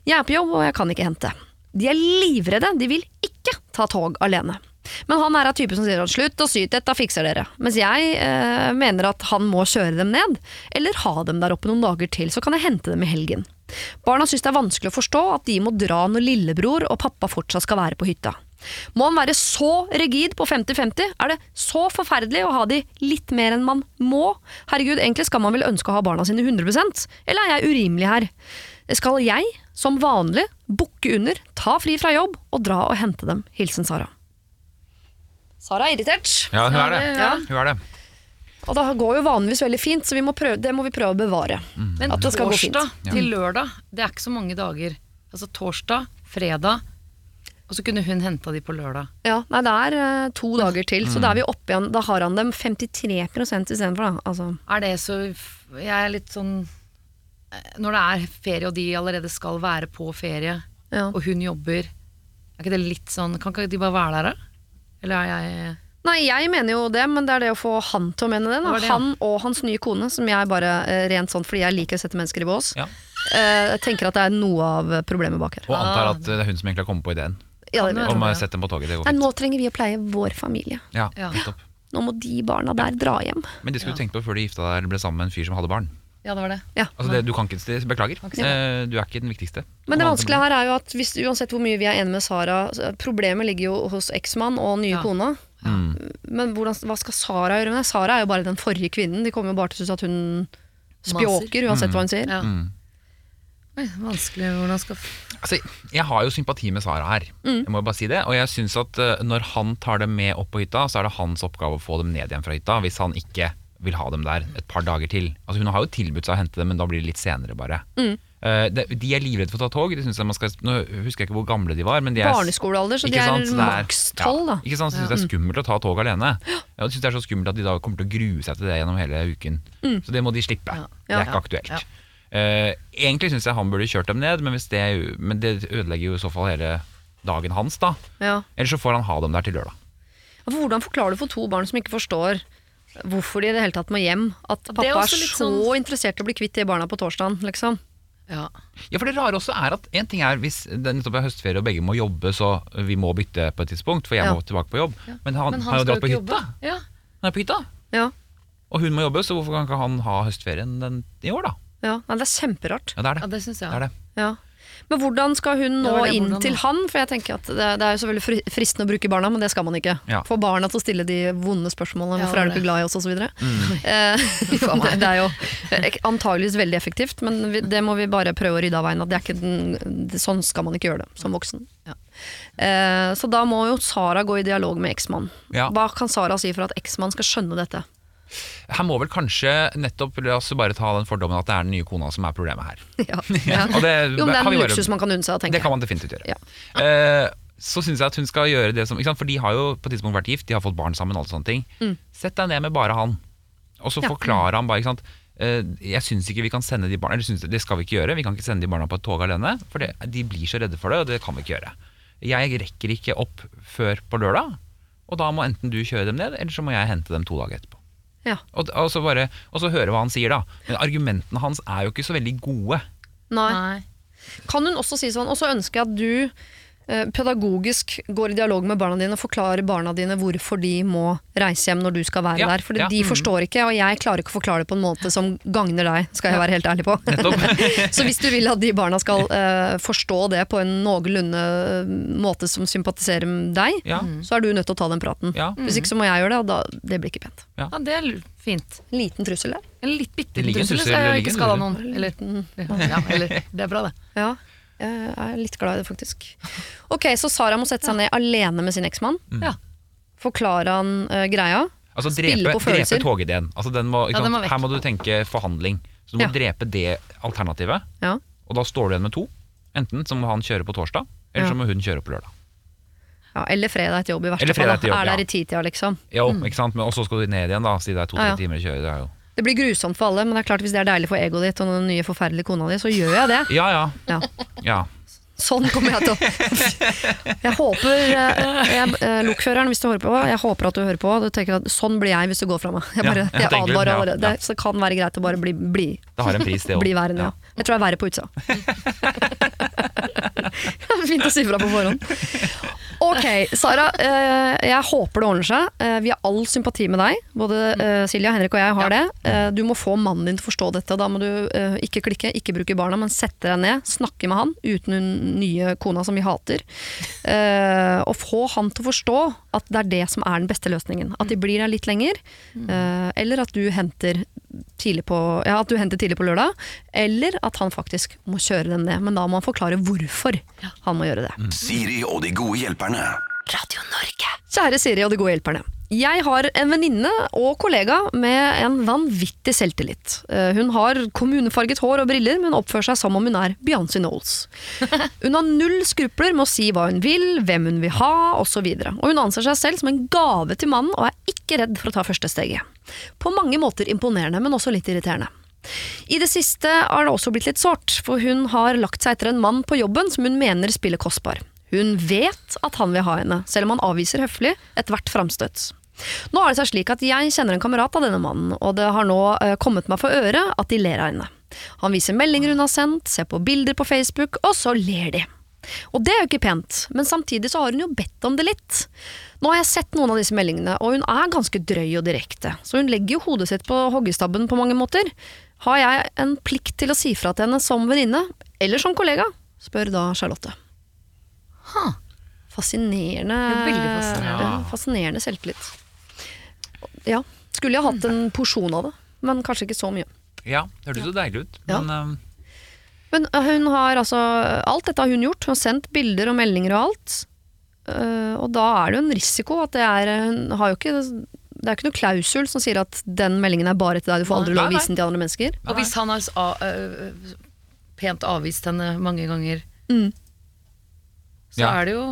Jeg er på jobb, og jeg kan ikke hente. De er livredde, de vil ikke ta tog alene. Men han er av type som sier at slutt å syte, dette fikser dere. Mens jeg eh, mener at han må kjøre dem ned, eller ha dem der oppe noen dager til, så kan jeg hente dem i helgen. Barna syns det er vanskelig å forstå at de må dra når lillebror og pappa fortsatt skal være på hytta. Må han være så rigid på 50-50? Er det så forferdelig å ha de litt mer enn man må? Herregud, egentlig skal man vel ønske å ha barna sine 100% eller er jeg urimelig her? Skal jeg, som vanlig, bukke under, ta fri fra jobb og dra og hente dem? Hilsen Sara. Sara er irritert. Ja, hun er det. Ja. Hun er det. Og det går jo vanligvis veldig fint, så vi må prøve, det må vi prøve å bevare. Men At det skal gå fint. torsdag til lørdag, det er ikke så mange dager. Altså torsdag, fredag, og så kunne hun henta de på lørdag. Ja, nei, det er eh, to dager til, så da er vi oppe igjen. Da har han dem 53% istedenfor, da. Altså, Er det så Jeg er litt sånn eh, Når det er ferie, og de allerede skal være på ferie, ja. og hun jobber, er ikke det litt sånn Kan ikke de bare være der, da? Eller er jeg Nei, jeg mener jo det, men det er det å få han til å mene det. Da. Det ja. Han og hans nye kone, som jeg bare eh, rent sånn fordi jeg liker å sette mennesker i bås, Ja. eh, tenker at det er noe av problemet bak her. Og antar at det er hun som egentlig har kommet på ideen Ja, det Om jeg. om å ja. sette dem på toget. Det går Nei, nå trenger vi å pleie vår familie. Ja, Ja. Nå må de barna der dra hjem. Men det skulle du tenkt på før de gifta deg eller ble sammen med en fyr som hadde barn. Ja, det var det. Ja. Altså det, du kan ikke, Beklager, det. Eh, du er ikke den viktigste. Men det vanskelige her er jo at hvis, uansett hvor mye vi er enige med Sara Problemet ligger jo hos eksmann og nye Ja. kona. Mm. Men hvordan, hva skal Sara gjøre med det? Sara er jo bare den forrige kvinnen. De kommer jo bare til å synes at hun spjåker uansett hva hun sier. Ja. Mm. Oi, vanskelig hvordan skal Altså, jeg har jo sympati med Sara her, Mm. jeg må bare si det. Og jeg synes at eh, når han tar dem med opp på hytta, så er det hans oppgave å få dem ned igjen fra hytta, hvis han ikke vil ha dem der et par dager til. Altså Hun har jo tilbudt seg å hente dem, men da blir det litt senere, bare. Mm. Uh, de, de er livredde for å ta tog. De synes jeg man skal, nå husker jeg ikke hvor gamle de var. Men de er, Barneskolealder, så de er det maks tolv, da. Ja, ikke sant? Så synes det er skummelt å ta tog alene. Ja, synes det er så skummelt at de da kommer til å grue seg til det gjennom hele uken. Så det må de slippe. Det Ja, det er ikke aktuelt. Uh, egentlig syns jeg han burde kjørt dem ned, men, det, men det ødelegger jo i så fall hele dagen hans, da. Ja. Eller så får han ha dem der til lørdag. Hvordan forklarer du for to barn som ikke forstår hvorfor de i det hele tatt må hjem? At Det er pappa er, så sånn- interessert i å bli kvitt de barna på torsdagen, liksom. Ja. Ja, for det rare også er at En ting er hvis det nettopp er høstferie og begge må jobbe, så vi må bytte på et tidspunkt, for jeg Ja. må tilbake på jobb. Men han, Men har jo dratt på hytta. Ja. Han er på hytta. Ja, Og hun må jobbe, så hvorfor kan ikke han ha høstferien den, i år, da? ja. Nei, det er kjemperart. Ja, det er det. ja, det synes jeg. det, er det. Ja. Men hvordan skal hun nå inn hvordan til han? For jeg tenker at det, det er jo selvfølgelig fri- fristende å bruke barna, men det skal man ikke. Ja. Få barna til å stille de vonde spørsmålene. Ja, Hvorfor er du ikke glad i oss, osv. Mm. Eh, det, det er jo eh, antageligvis veldig effektivt, men vi, det må vi bare prøve å rydde av veien. At det er ikke den, det, sånn skal man ikke gjøre det som voksen. Ja. Eh, så da må jo Sara gå i dialog med eksmann. Ja. Hva kan Sara si for at eksmann skal skjønne dette? Her må vel kanskje nettopp La oss bare ta den fordommen at det er den nye kona som er problemet her. Ja. Ja. Det, Jo, men det er en luksus man kan unne seg å tenke. Det kan man definitivt gjøre. Ja. Eh, så syns jeg at hun skal gjøre det som? For de har jo på et tidspunkt vært gift, de har fått barn sammen. og alle sånne ting Sett deg ned med bare han, og så Mm. Ja. forklarer han bare ikke sant? Eh, Jeg syns ikke vi kan sende de barna Eller synes, det skal vi ikke gjøre. Vi kan ikke sende de barna på et tog alene. For det, de blir så redde for det, og det kan vi ikke gjøre. Jeg rekker ikke opp før på lørdag, og da må enten du kjøre dem ned, eller så må jeg hente dem to dager etterpå. Ja. Og, og, så bare, og så høre hva han sier, da. Men argumentene hans er jo ikke så veldig gode. Nei. Nei. Kan hun også si sånn, og så ønsker jeg at du pedagogisk går i dialog med barna dine og forklarer barna dine hvorfor de må reise hjem når du skal være Ja, der. For ja. de forstår ikke, og jeg klarer ikke å forklare det på en måte som gagner deg, skal jeg være helt ærlig på. så hvis du vil at de barna skal uh, forstå det på en noenlunde eh, måte som sympatiserer med deg, Ja. så er du nødt til å ta den praten. Ja. Hvis ikke så må jeg gjøre det, og da, det blir ikke pent. Ja, det er fint. En liten trussel der. En litt bitte liten trussel, trussel, så jeg har ikke skada en noen. Eller, ja, eller Det er bra, det. Ja, jeg er litt glad i det faktisk. Ok, så Sara må sette seg ned alene med sin eksmann. Ja. Forklare han eh, greia. Altså Spille drepe, på følelser. drepe togideen. Altså den må, ikke Ja, den sant? må vekk. Her må du tenke forhandling. Så du må Ja. drepe det alternativet, Ja. og da står du igjen med to. Enten så må han kjøre på torsdag, eller Ja. så må hun kjøre på lørdag. Ja, eller fredag etter jobb, i verste Eller fall. fredag da. etter jobb, er der ja. i titida, liksom. Jo, ikke sant? Men også skal du ned igjen, da, si det er to-tre Ja, ja. timer å kjøre. Det er jo Det blir grusomt for alle, men det er klart hvis det er deilig for egoet ditt og den nye forferdelige kona di, så gjør jeg det. Ja, ja. Ja. ja. Sånn kommer jeg til å Jeg håper eh, jeg, eh, Lokføreren, hvis du hører på, jeg håper at du hører på. Du tenker at Sånn blir jeg hvis du går fra meg. Jeg, bare, jeg advarer allerede. ja. Det, så det kan være greit å bare bli, bli, Det har en pris, det òg. bli værende. Ja. Jeg tror jeg er verre på utsida. Fint å si fra på forhånd. Ok, Sara. eh, jeg håper det ordner seg. Eh, vi har all sympati med deg. Både eh, Silja, Henrik og jeg har det. Du må få mannen din til å forstå dette. Da må du ikke klikke, ikke bruke barna, men sette deg ned, snakke med han uten den nye kona som vi hater. Og få han til å forstå at det er det som er den beste løsningen. At de blir der litt lenger, eh, eller at du henter tidlig på, ja, at du henter tidlig på lørdag, eller at han faktisk må kjøre den ned. Men da må han forklare hvorfor han må gjøre det. Siri og de gode hjelperne. Radio Norge. Kjære Siri og de gode hjelperne. Jeg har en venninne og kollega med en vanvittig selvtillit. Eh, Hun har kommunefarget hår og briller, men oppfører seg som om hun er Beyoncé Knowles. Hun har null skrupler med å si hva hun vil, hvem hun vil ha, osv. Og, og hun anser seg selv som en gave til mannen, og er ikke redd for å ta første steget. På mange måter imponerende, men også litt irriterende. I det siste har det også blitt litt sårt, for hun har lagt seg etter en mann på jobben som hun mener spiller kostbar. Hun vet at han vil ha henne, selv om han avviser høflig ethvert framstøt. Nå har det seg slik at jeg kjenner en kamerat av denne mannen, og det har nå eh, kommet meg for øre at de ler av henne. Han viser meldinger hun har sendt, ser på bilder på Facebook, og så ler de. Og det er jo ikke pent, men samtidig så har hun jo bedt om det litt. Nå har jeg sett noen av disse meldingene, og hun er ganske drøy og direkte, så hun legger jo hodet sitt på hoggestabben på mange måter. Har jeg en plikt til å si fra til henne som venninne, eller som kollega? spør da Charlotte. Fascinerende, Ja, veldig fascinerende. Ja, fascinerende selvtillit. Ja, skulle jeg hatt en porsjon av det, men kanskje ikke så mye. Ja, det hørtes jo deilig ut. Men, ja. Men øh, hun har altså Alt dette har hun gjort. Hun har sendt bilder og meldinger og alt. Eh, og da er det jo en risiko at det er Hun har jo ikke Det er ikke noe klausul som sier at den meldingen er bare til deg, du får aldri lov å vise den til andre mennesker. Og hvis han har pent avvist henne mange ganger, Mm. Så Ja. er det jo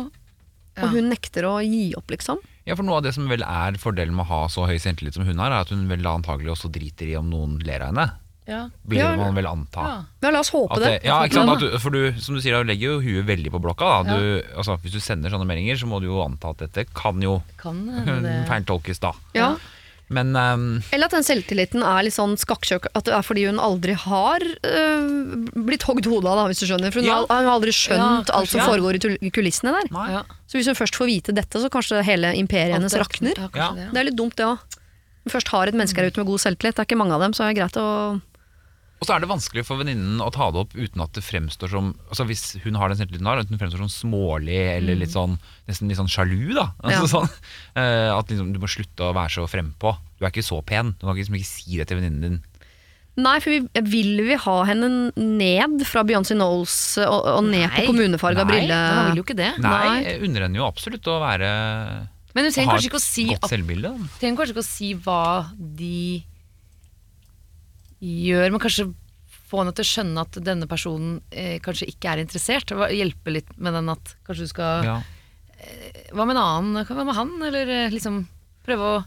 Ja. Og hun nekter å gi opp, liksom. Ja, for Noe av det som vel er fordelen med å ha så høy selvtillit som hun har, er at hun vel antagelig også driter i om noen ler av henne. Ja. Blir Ja, det man vel anta. Ja. Ja, la oss håpe At det. det, ja, ikke sant? At du, for du, som du sier, du legger jo huet veldig på blokka. Da. Du, altså, hvis du sender sånne meldinger, så må du jo anta at dette kan jo Kan feiltolkes, da. Ja. Men um, Eller at den selvtilliten er litt sånn skakkjøk At det er fordi hun aldri har uh, blitt hogd hodet av, da, hvis du skjønner. For hun, Ja. har, hun har aldri skjønt Ja, alt som ja. foregår i kulissene der. nei. Ja. Så hvis hun først får vite dette, så kanskje hele imperiet hennes rakner. det- Ja, Ja. det, er litt dumt, det òg. Hun først har et menneske her ute med god selvtillit. Det er ikke mange av dem, så er det greit å Og så er det vanskelig for venninnen å ta det opp uten at det fremstår som Altså Hvis hun har den selvtilliten hun har, at hun fremstår som smålig eller litt sånn nesten litt sånn sjalu, da. Altså, Ja. sånn, eh, at liksom, du må slutte å være så frempå. Du er ikke så pen. Du kan ikke, liksom ikke si det til venninnen din. Nei, for vi, vil vi ha henne ned fra Beyoncé Knowles og, og ned på kommunefarga Nei, brille? Nei, han vil jo ikke det. Nei, Nei. jeg unner henne jo absolutt å være Men hun trenger kanskje ikke å si at trenger kanskje ikke å si hva de gjør, men kanskje få henne til å skjønne at denne personen eh, kanskje ikke er interessert. Hjelpe litt med den at kanskje du skal Ja. Hva med en annen? Hva med han? Eller eh, liksom prøve å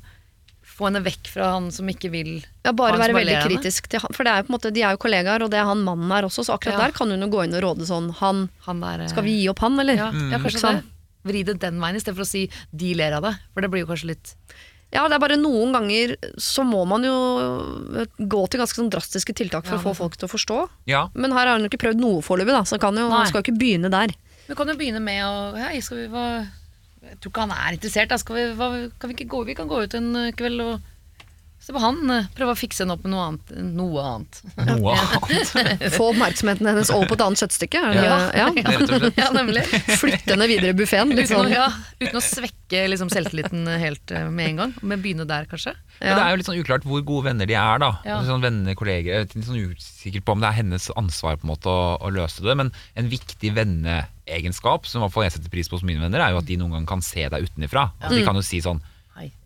få henne vekk fra han som ikke vil Ja, bare være veldig kritisk til han. For det er jo på en måte, de er jo kollegaer, og det er han mannen er også, så akkurat Ja. der kan hun jo gå inn og råde sånn han, han der eh, Skal vi gi opp han, eller? Ja, ja kanskje sånn, det. Vri det den veien istedenfor å si 'de ler av det'. For det blir jo kanskje litt Ja, det er bare noen ganger så må man jo gå til ganske sånn drastiske tiltak for Ja, å få folk til å forstå. ja. Men her har hun jo ikke prøvd noe foreløpig, så kan jo, Nei. skal jo ikke begynne der. Vi kan jo begynne med å Hei, skal vi hva Jeg tror ikke han er interessert. Da. Skal vi, hva, kan vi ikke gå Vi kan gå ut en eh, kveld og se på han. eh, Prøve å fikse henne opp med noe annet. Noe annet. Noe annet. Få oppmerksomheten hennes over på et annet kjøttstykke. Ja, ja. Ja, nemlig. Flytte henne videre i buffeen. Uten, Liksom. ja, uten å svekke liksom, selvtilliten helt eh, med en gang. Men begynne der, kanskje. Ja. det er jo litt sånn uklart hvor gode venner de er, da. Ja. Sånn venner, kolleger, jeg er litt sånn usikker på om det er hennes ansvar på en måte å, å løse det. Men en viktig venneegenskap som i hvert fall jeg setter pris på hos mine venner, er jo at de noen gang kan se deg utenifra. At de kan jo si sånn.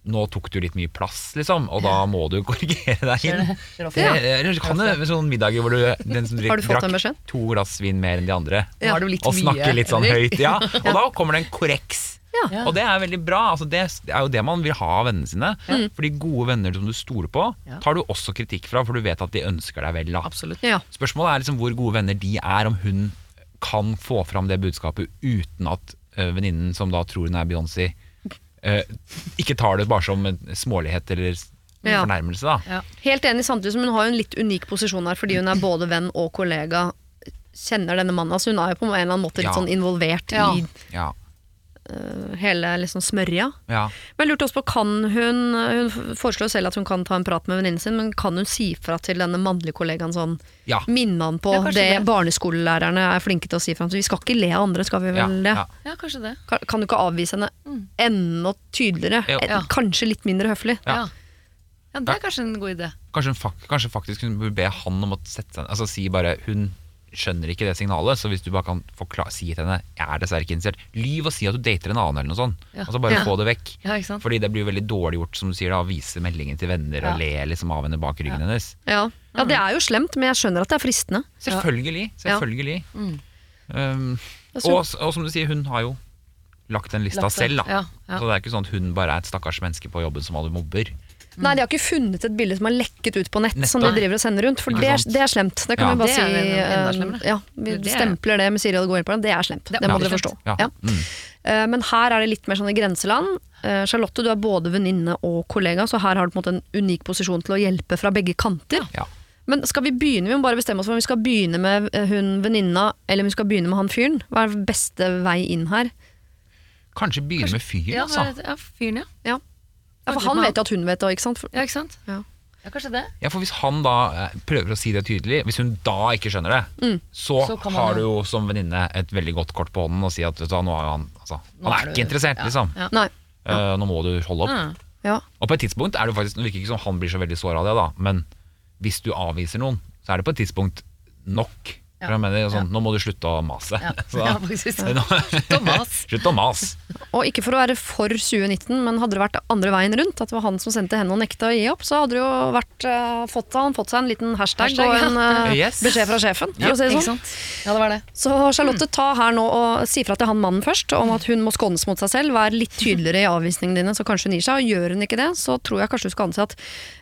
Nå tok du litt mye plass, liksom, og da må du korrigere deg inn. det? Det, eller kan du være sånn middager hvor du den som du drakk to glass vin mer enn de andre, Nå har du litt og snakker litt sånn høyt, ja. Og da kommer det en korreks. Ja. Og det er veldig bra. Altså det er jo det man vil ha av vennene sine. For de gode venner som du stoler på, tar du også kritikk fra, for du vet at de ønsker deg vel. Absolutt. Ja. Spørsmålet er liksom hvor gode venner de er, om hun kan få fram det budskapet uten at uh, venninnen som da tror hun er Beyoncé, eh, ikke tar det bare som en smålighet eller Ja. fornærmelse. da Ja. Helt enig, samtidig som hun har en litt unik posisjon her, fordi hun er både venn og kollega. Kjenner denne mannen, altså Hun er jo på en eller annen måte litt sånn involvert i Ja, hele liksom smørja. ja. Men jeg lurte også på, kan hun Hun foreslår selv at hun kan ta en prat med venninnen sin, men kan hun si fra til denne mannlige kollegaen sånn ja. Minne han på Ja, det, det. barneskolelærerne er flinke til å si fra. Så vi skal ikke le av andre, skal vi ja, vel det? ja. Ja, kanskje det. Kan, kan du ikke avvise henne enda tydeligere? Eh. Kanskje litt mindre høflig? Ja. Ja. ja, det er kanskje en god idé. Kanskje, hun fak kanskje faktisk hun burde be han om å sette seg Altså si bare Hun skjønner ikke det signalet, så hvis du bare kan forklare, si til henne Jeg er dessverre ikke interessert. Lyv og si at du dater en annen, eller noe sånt. Ja. Altså bare Ja. få det vekk. Ja? Fordi det blir veldig dårlig gjort, som du sier, da, å vise meldingen til venner og le liksom av henne bak ryggen hennes. Ja. ja, det er jo slemt, men jeg skjønner at det er fristende. Selvfølgelig. Selvfølgelig. Mm. Um, og, og som du sier, hun har jo lagt den lista Lagt selv, da. Så det er ikke sånn at hun bare er et stakkars menneske på jobben som alle mobber. Nei, de har ikke funnet et bilde som har lekket ut på nett, som de driver og sender rundt. For det er, det er slemt. Det kan Ja. vi bare si. enda eh. Ja, vi Det er- stempler det med Siri og går inn på det. Det er slemt. Det, det må dere forstå. Ja. Ja. Mm. Eh, Men her er det litt mer sånn i grenseland. Eh, Charlotte, du er både venninne og kollega, så her har du på en måte en unik posisjon til å hjelpe fra begge kanter. Ja. Men skal vi begynne, vi må bare bestemme oss for om vi skal begynne med eh, hun venninna, eller om vi skal begynne med han fyren. Hva er beste vei inn her? Kanskje begynne med fyren, altså. ja, fyren, ja. Ja, ja for han vet jo at hun vet det, ikke sant? Ja, ikke sant? Ja. Ja, kanskje det. Ja, for Hvis han da eh, prøver å si det tydelig, hvis hun da ikke skjønner det, så, Så har du jo som venninne et veldig godt kort på hånden og si at vet du, nå er han, altså, Nå han er er du- ikke interessert, ja, liksom. ja. Nei. Uh, nå må du holde opp. Ja. Ja. Og på et tidspunkt er det faktisk, Det virker ikke som han blir så veldig såra av det, da, men hvis du avviser noen, så er det på et tidspunkt nok For jeg mener sånn, Nå må du slutte å mase. Ja, Så, ja Slutt å mase. Og ikke for å være for 2019, men hadde det vært andre veien rundt, at det var han som sendte henne og nekta å gi opp, så hadde det jo vært, uh, fått, han fått seg en liten hashtag, Hashtag, og en uh, Yes. beskjed fra sjefen, for Ja, å si det sånn. sant? Ja, det var det. Så Charlotte, ta her nå og si fra til han mannen først, om at hun må skånes mot seg selv. Vær litt tydeligere i avvisningene dine, så kanskje hun gir seg. Og gjør hun ikke det, så tror jeg kanskje du skal anse at,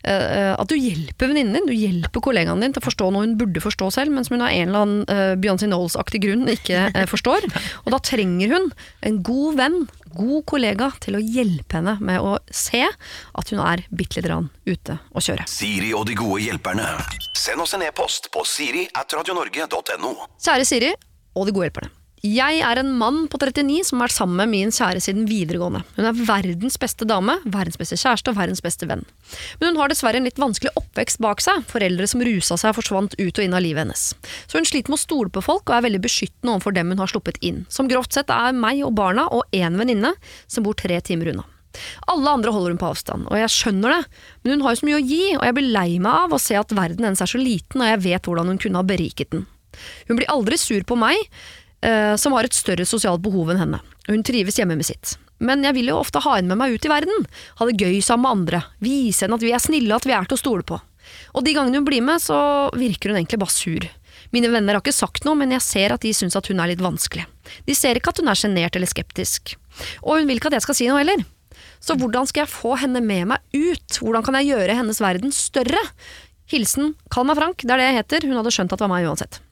uh, at du hjelper venninnen din, du hjelper kollegaen din til å forstå noe hun burde forstå selv, men som hun har en eller annen uh, Beyoncé Knowles-aktig grunn ikke uh, forstår. Og da trenger hun en god venn, god kollega, til å hjelpe henne med å se at hun er bitte lite grann ute å kjøre. Siri og de gode hjelperne. Send oss en e-post på siri at radionorge.no. Kjære Siri og de gode hjelperne. Jeg er en mann på 39 som har vært sammen med min kjære siden videregående. Hun er verdens beste dame, verdens beste kjæreste og verdens beste venn. Men hun har dessverre en litt vanskelig oppvekst bak seg, foreldre som rusa seg og forsvant ut og inn av livet hennes. Så hun sliter med å stole på folk og er veldig beskyttende overfor dem hun har sluppet inn, som grovt sett er meg og barna og én venninne som bor tre timer unna. Alle andre holder hun på avstand, og jeg skjønner det, men hun har jo så mye å gi, og jeg blir lei meg av å se at verden hennes er så liten, og jeg vet hvordan hun kunne ha beriket den. Hun blir aldri sur på meg, som har et større sosialt behov enn henne. Hun trives hjemme med sitt. Men jeg vil jo ofte ha henne med meg ut i verden, ha det gøy sammen med andre, vise henne at vi er snille, at vi er til å stole på. Og de gangene hun blir med, så virker hun egentlig bare sur. Mine venner har ikke sagt noe, men jeg ser at de syns at hun er litt vanskelig. De ser ikke at hun er sjenert eller skeptisk. Og hun vil ikke at jeg skal si noe heller. Så hvordan skal jeg få henne med meg ut? Hvordan kan jeg gjøre hennes verden større? Hilsen Kall meg Frank, det er det jeg heter. Hun hadde skjønt at det var meg uansett.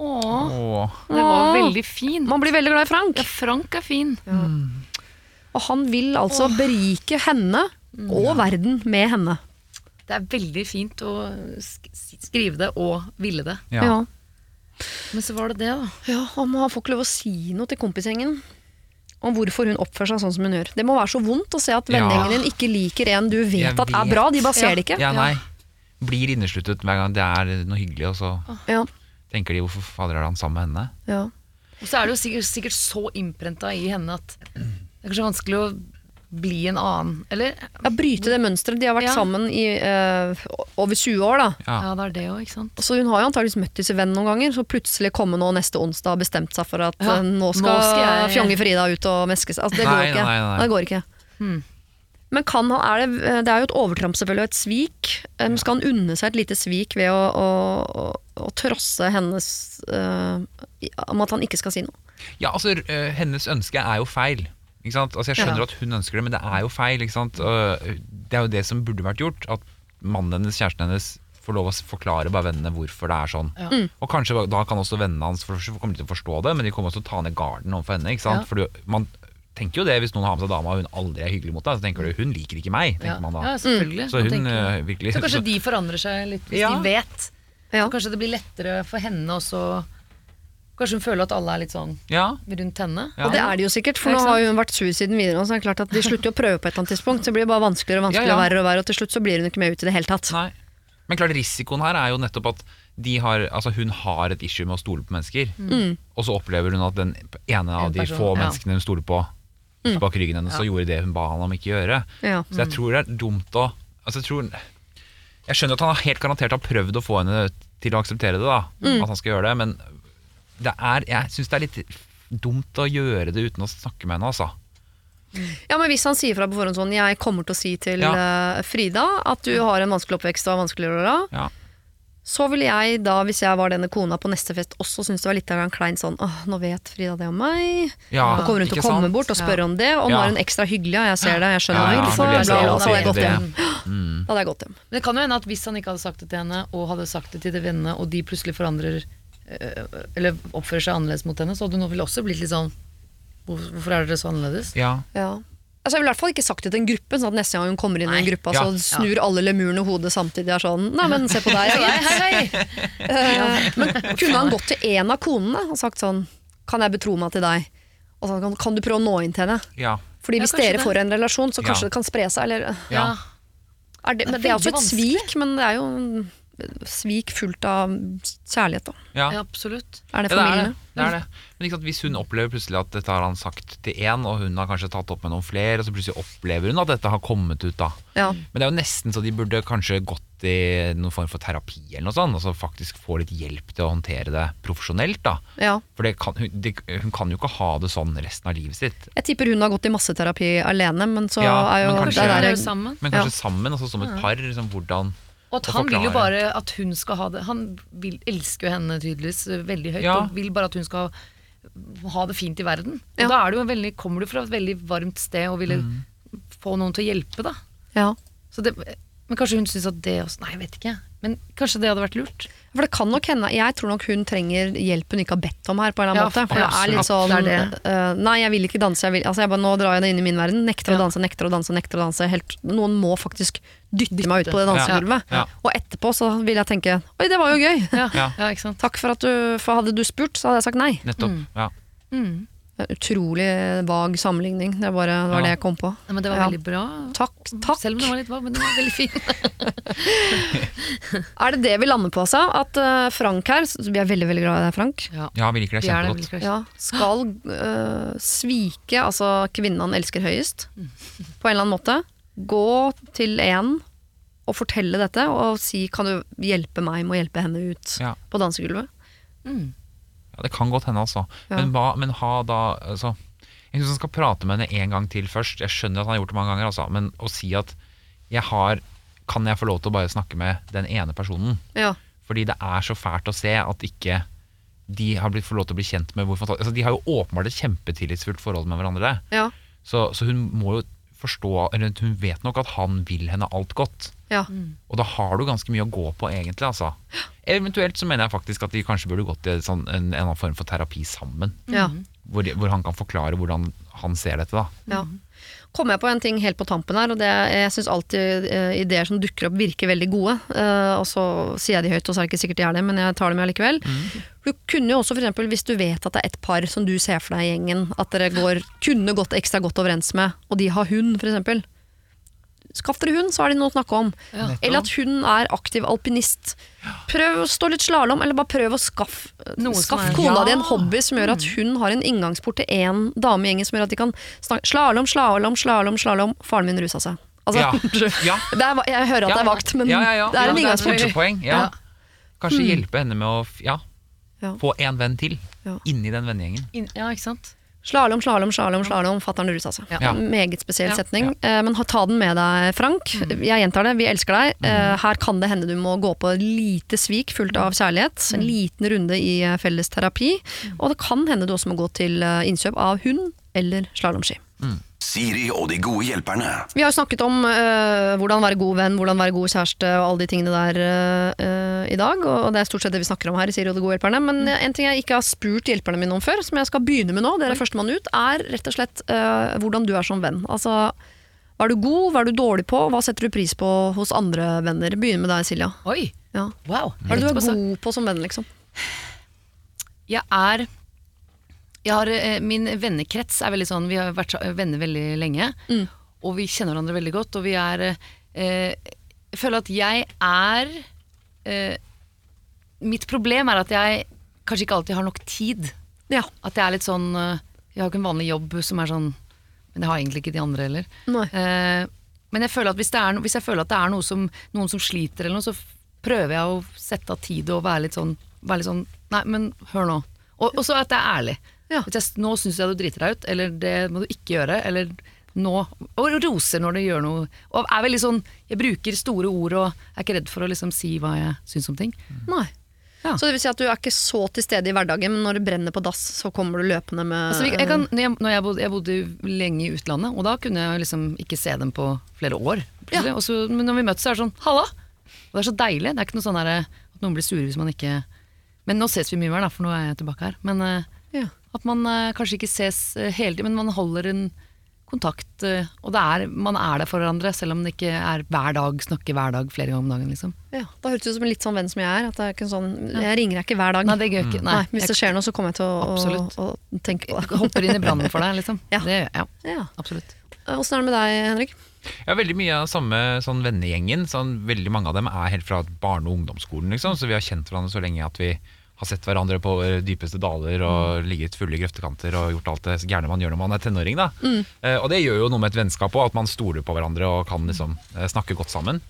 Åh, Åh. det var veldig fint. Man blir veldig glad i Frank. Ja, Frank er fin. Og han vil altså berike henne og verden med henne. Det er veldig fint å sk skrive det og ville det. Ja. Ja. Men så var det det, da. Ja, Han får ikke lov å si noe til kompisgjengen om hvorfor hun oppfører seg sånn som hun gjør. Det må være så vondt å se at Ja. vennegjengen din ikke liker en du vet, Jeg at er bra. De bare ser det ikke. Ja, nei. Blir innesluttet hver gang det er noe hyggelig, og så Ja, tenker de hvorfor fader er han sammen med henne? ja. Og så er det jo sikkert, sikkert så innprenta i henne at det er kanskje vanskelig å bli en annen. Eller ja Bryte det mønsteret. De har vært Ja. sammen i eh, over 20 år, da. Ja. Ja, det er det òg, ikke sant. Så hun har jo antakeligvis møtt disse vennene noen ganger, så plutselig komme nå neste onsdag og bestemt seg for at Ja, eh, nå nå skal, skal jeg- fjonge Frida ut og meske seg. Altså, det, Nei, går nei, nei, nei. det går ikke. Hmm. Men kan han, er det, det er jo et overtramp selvfølgelig, og et svik. Um, Skal han unne seg et lite svik ved å, å, å, å trosse hennes uh, Om at han ikke skal si noe? Ja, altså, hennes ønske er jo feil. Ikke sant? Altså, jeg skjønner Ja. at hun ønsker det, men det er jo feil. Ikke sant? Og det er jo det som burde vært gjort. At mannen hennes, kjæresten hennes, får lov å forklare bare vennene hvorfor det er sånn. Mm. Og kanskje da kan også vennene hans for, for kommer til å forstå det, men de kommer også til å ta ned garden overfor henne. Ikke sant? Ja. For du- man tenker jo det hvis noen har med seg dama og hun aldri er hyggelig mot deg, så tenker du hun liker ikke meg. Ja, tenker man da. ja selvfølgelig. Så hun tenker- øh, virkelig så kanskje så- de forandrer seg litt hvis Ja. de vet. Ja. Så kanskje det blir lettere for henne også Kanskje hun føler at alle er litt sånn Ja, rundt henne. Ja. Og det er det jo sikkert, for nå har hun vært sur siden videre. Så det er klart at De slutter jo å prøve på et eller annet tidspunkt, så det blir bare vanskeligere og vanskeligere Ja, ja. og verre og verre, og til slutt så blir hun ikke med ut i det hele tatt. Nei. Men klart risikoen her er jo nettopp at de har, altså hun har et issue med å stole på mennesker. Og så opplever hun at den ene av En de få ja. menneskene hun stoler på, gikk bak ryggen hennes og gjorde det hun ba han om ikke gjøre. Ja. Så jeg tror det er dumt å altså jeg, tror, jeg skjønner at han helt garantert har prøvd å få henne til å akseptere det, da, at han skal gjøre det, men det er, jeg syns det er litt dumt å gjøre det uten å snakke med henne, altså. Ja, men Hvis han sier fra på forhånd sånn 'Jeg kommer til å si til eh, Frida at du har en vanskelig oppvekst og har vanskelig å gjøre', Ja. Så ville jeg da, hvis jeg var denne kona på neste fest, også synes det var litt av en klein sånn 'Åh, nå vet Frida det om meg'. Ja, og kommer hun til å komme sant? bort og spørre om det, og nå er hun ekstra hyggelig, og jeg ser det, jeg skjønner Ja, ja, hvorfor. alt så hadde jeg gått hjem. Mm. Da hadde jeg gått hjem. Men det kan jo hende at hvis han ikke hadde sagt det til henne, og hadde sagt det til de vennene, og de plutselig forandrer øh, Eller oppfører seg annerledes mot henne, så hadde hun vel også blitt litt sånn Hvorfor er dere så annerledes? Ja. Ja. Altså, jeg ville i hvert fall ikke sagt det til en gruppe, sånn at neste gang hun kommer inn i en gruppe, Ja. så snur alle lemurene hodet samtidig og er sånn 'Nei, men se på deg'. Hei, hei, hei. Eh, Men kunne han gått til en av konene og sagt sånn 'Kan jeg betro meg til deg?' Og så kan, kan du prøve å nå inn til henne? ja. Fordi hvis ja, dere det. får en relasjon, så kanskje Ja. det kan spre seg. Eller, ja. er det, det er også et svik, men det er jo svik fullt av kjærlighet, da. Ja. Ja, absolutt. Er det Ja, det er det. det, er det. Men ikke sant, hvis hun opplever plutselig at dette har han sagt til én, og hun har kanskje tatt opp med noen flere, og så plutselig opplever hun at dette har kommet ut, da. Ja. Men det er jo nesten så de burde kanskje gått i noen form for terapi eller noe sånt, og så faktisk få litt hjelp til å håndtere det profesjonelt, da. ja. For det kan, hun, det, hun kan jo ikke ha det sånn resten av livet sitt. Jeg tipper hun har gått i masseterapi alene, men så Ja, er jo men Kanskje der, er sammen. Men kanskje sammen, altså som et par. Liksom, hvordan Og at han vil jo bare at hun skal ha det Han vil, elsker jo henne tydeligvis veldig høyt, Ja. og vil bare at hun skal ha det fint i verden. Og Ja. da er det jo veldig, kommer du fra et veldig varmt sted og ville Mm. få noen til å hjelpe, da. ja. Så det, men kanskje hun syns at det også Nei, jeg vet ikke. Men kanskje det hadde vært lurt. For det kan nok hende Jeg tror nok hun trenger hjelp hun ikke har bedt om her, på en eller annen Ja, måte. For det er litt sånn Det er det. Uh, Nei, jeg vil ikke danse. Jeg vil, altså jeg bare, nå drar jeg det inn i min verden. Nekter å danse, nekter å danse, nekter å danse. Helt, noen må faktisk dytte meg ut på det Ja. dansegulvet. Ja. Og etterpå så vil jeg tenke Oi, det var jo gøy. Ja, Ja. ja. ikke sant. Takk for at du For hadde du spurt, så hadde jeg sagt nei. Nettopp. Ja. Mm. Det Utrolig vag sammenligning. Det, bare, det var Ja. det jeg kom på. Ja, men det var Ja. veldig bra. Takk. takk. Selv om den var litt vag, men den var veldig fin. Er det det vi lander på, altså? At eh, Frank her Vi er veldig veldig glad i deg, Frank. Ja, ja, vi liker det er det, kjempegodt. det. Skal uh, svike altså kvinnen han elsker høyest, på en eller annen måte. Gå til en og fortelle dette, og si 'kan du hjelpe meg med å hjelpe henne ut Ja. på dansegulvet'? Mm. Ja, det kan godt hende, altså. Ja. Men, hva, men ha da altså, Jeg syns han skal prate med henne en gang til først. Jeg skjønner at han har gjort det mange ganger, altså, men å si at jeg har Kan jeg få lov til å bare snakke med den ene personen? Ja. Fordi det er så fælt å se at ikke de har blitt, fått lov til å bli kjent med hvor fantastisk altså, De har jo åpenbart et kjempetillitsfullt forhold med hverandre. Ja. Så, så hun må jo forstå Eller hun vet nok at han vil henne alt godt. ja. Og da har du ganske mye å gå på, egentlig. Altså. Eventuelt så mener jeg faktisk at de kanskje burde gått i sånn, en, en eller annen form for terapi sammen. ja. Hvor, hvor han kan forklare hvordan han ser dette. da ja. Kom jeg på en ting helt på tampen her, og det jeg syns alltid uh, ideer som dukker opp, virker veldig gode. Uh, og så sier jeg de høyt, og så er det ikke sikkert de er det, men jeg tar dem allikevel. Du kunne jo også eksempel, hvis du vet at det er et par som du ser for deg i gjengen, at dere går, kunne gått ekstra godt overens med, og de har hund, eksempel. Skaff dere hund, så har de noe å snakke om. Ja. Eller at hun er aktiv alpinist. Prøv å stå litt slalåm, eller bare prøv å skaffe skaff er- kona Ja. di en hobby som gjør at hun har en inngangsport til én dame i gjengen som gjør at de kan snakke slalåm, slalåm, slalåm, slalåm. Faren min rusa seg. Altså, Ja. Ja. det er, jeg hører at det er vagt, men ja, ja, ja. det er en ja, inngangsport. Ja. Ja. Kanskje hjelpe henne med å ja, Ja. få en venn til Ja. inni den vennegjengen. In, Ja, ikke sant. Slalåm, slalåm, slalåm, slalåm. Fatter'n rusa seg. Ja. Ja. Meget spesiell Ja. setning. Eh, Men ta den med deg, Frank. Jeg gjentar det, vi elsker deg. Eh, Her kan det hende du må gå på et lite svik fullt av kjærlighet. En liten runde i fellesterapi, felles terapi. Og det kan hende du også må gå til eh, innkjøp av hund eller slalåmski. Siri og de gode hjelperne. Vi har jo snakket om uh, hvordan være god venn, hvordan være god kjæreste og alle de tingene der eh, eh, i dag. Og det er stort sett det vi snakker om her i Siri og de gode hjelperne. Men mm. en ting jeg ikke har spurt hjelperne mine om før, som jeg skal begynne med nå, dere er førstemann ut, er rett og slett uh, hvordan du er som venn. Altså, hva er du god, hva er du dårlig på, hva setter du pris på hos andre venner? Begynn med deg, Silja. Oi, Ja. wow. Hva er det du er god på som venn, liksom? Jeg er har, eh, Min vennekrets er veldig sånn Vi har vært venner veldig lenge, Mm. og vi kjenner hverandre veldig godt. Og vi er eh, Jeg føler at jeg er eh, Mitt problem er at jeg kanskje ikke alltid har nok tid. Ja. At jeg er litt sånn eh, Jeg har ikke en vanlig jobb som er sånn Men det har egentlig ikke de andre heller. Eh, men jeg føler at hvis, det er, hvis jeg føler at det er noe som, noen som sliter, eller noe, så prøver jeg å sette av tid og være litt sånn, være litt sånn Nei, men hør nå. Og så at jeg er ærlig. Ja. Jeg, nå syns jeg du driter deg ut, eller det må du ikke gjøre. Eller nå Og roser når du gjør noe. Og er veldig sånn Jeg bruker store ord og er ikke redd for å liksom si hva jeg syns om ting. Nei. Ja. Så det vil si at du er ikke så til stede i hverdagen, men når det brenner på dass, så kommer du løpende med Altså, jeg, kan, jeg, jeg, bodde, jeg bodde lenge i utlandet, og da kunne jeg liksom ikke se dem på flere år. Ja. Så, men når vi møtes, så er det sånn 'halla!' Og det er så deilig. Det er ikke noe sånn at noen blir sure hvis man ikke Men nå ses vi mye mer, da, for nå er jeg tilbake her. Men eh, Ja. At man eh, kanskje ikke ses eh, hele tiden, men man holder en kontakt. eh, og det er, man er der for hverandre, selv om det ikke er hver dag, snakke hver dag flere ganger om dagen. liksom. Ja, Da høres det ut som en litt sånn venn som jeg er. At det er ikke en sånn, Jeg ringer deg ikke hver dag. Nei, det gjør ikke. Nei, Nei, hvis det skjer noe, så kommer jeg til å, å, å tenke på det. hopper inn i brannen for deg, liksom. Ja. Det, ja, Ja. absolutt. Åssen er det med deg, Henrik? Ja, veldig mye av samme sånn vennegjengen. Sånn, veldig mange av dem er helt fra barne- og ungdomsskolen, liksom, så vi har kjent hverandre så lenge at vi har sett hverandre på dypeste daler og ligget fulle i grøftekanter og gjort alt det gærne man gjør når man er tenåring. Da. Eh, og det gjør jo noe med et vennskap òg, at man stoler på hverandre og kan liksom eh, snakke godt sammen.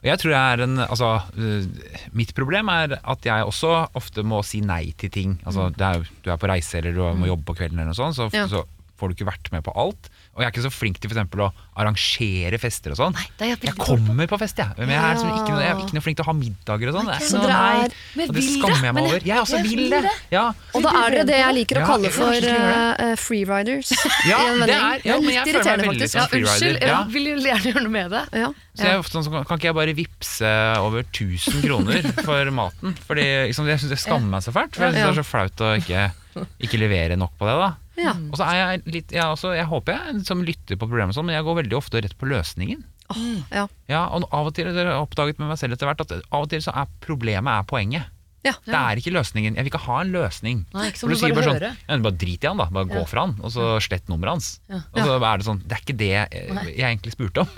Og jeg tror jeg er en Altså, uh, mitt problem er at jeg også ofte må si nei til ting. Altså, det er, du er på reise eller du må jobbe på kvelden eller noe sånt, så, Ja. så får du ikke vært med på alt. Og jeg er ikke så flink til for eksempel å arrangere fester og sånn. er jeg jeg kommer på fest, jeg. Men jeg er, sånn, ikke, noe- jeg er ikke noe flink til å ha middager og sånn. Er Så er- Og det skammer jeg meg over. jeg- Jeg også vil det. Ja, Og da er dere det jeg liker å kalle for kanskje skal gjøre uh, freeriders. ja, det er, ja, men jeg føler meg veldig faktisk. freerider. Ja, unnskyld, jeg vil gjerne gjøre noe med det. Ja. Så jeg er ofte sånn, så kan ikke jeg bare vippse over 1000 kroner for maten? Fordi liksom, Jeg synes jeg skammer meg så fælt. For jeg synes det er så flaut å ikke, ikke levere nok på det. da Ja. Og så er jeg litt jeg, også, jeg håper jeg som lytter på problemet, sånn, men jeg går veldig ofte rett på løsningen. Ja. Ja, og av og til har jeg oppdaget med meg selv etter hvert at av og til så er problemet er poenget. Ja. Det er ikke løsningen. Jeg vil ikke ha en løsning. Nei, ikke For du du sier bare sånn ja, Bare drit i han, da. Bare gå fra han, og så slett nummeret hans. Og så er det sånn Det er ikke det jeg, jeg egentlig spurte om.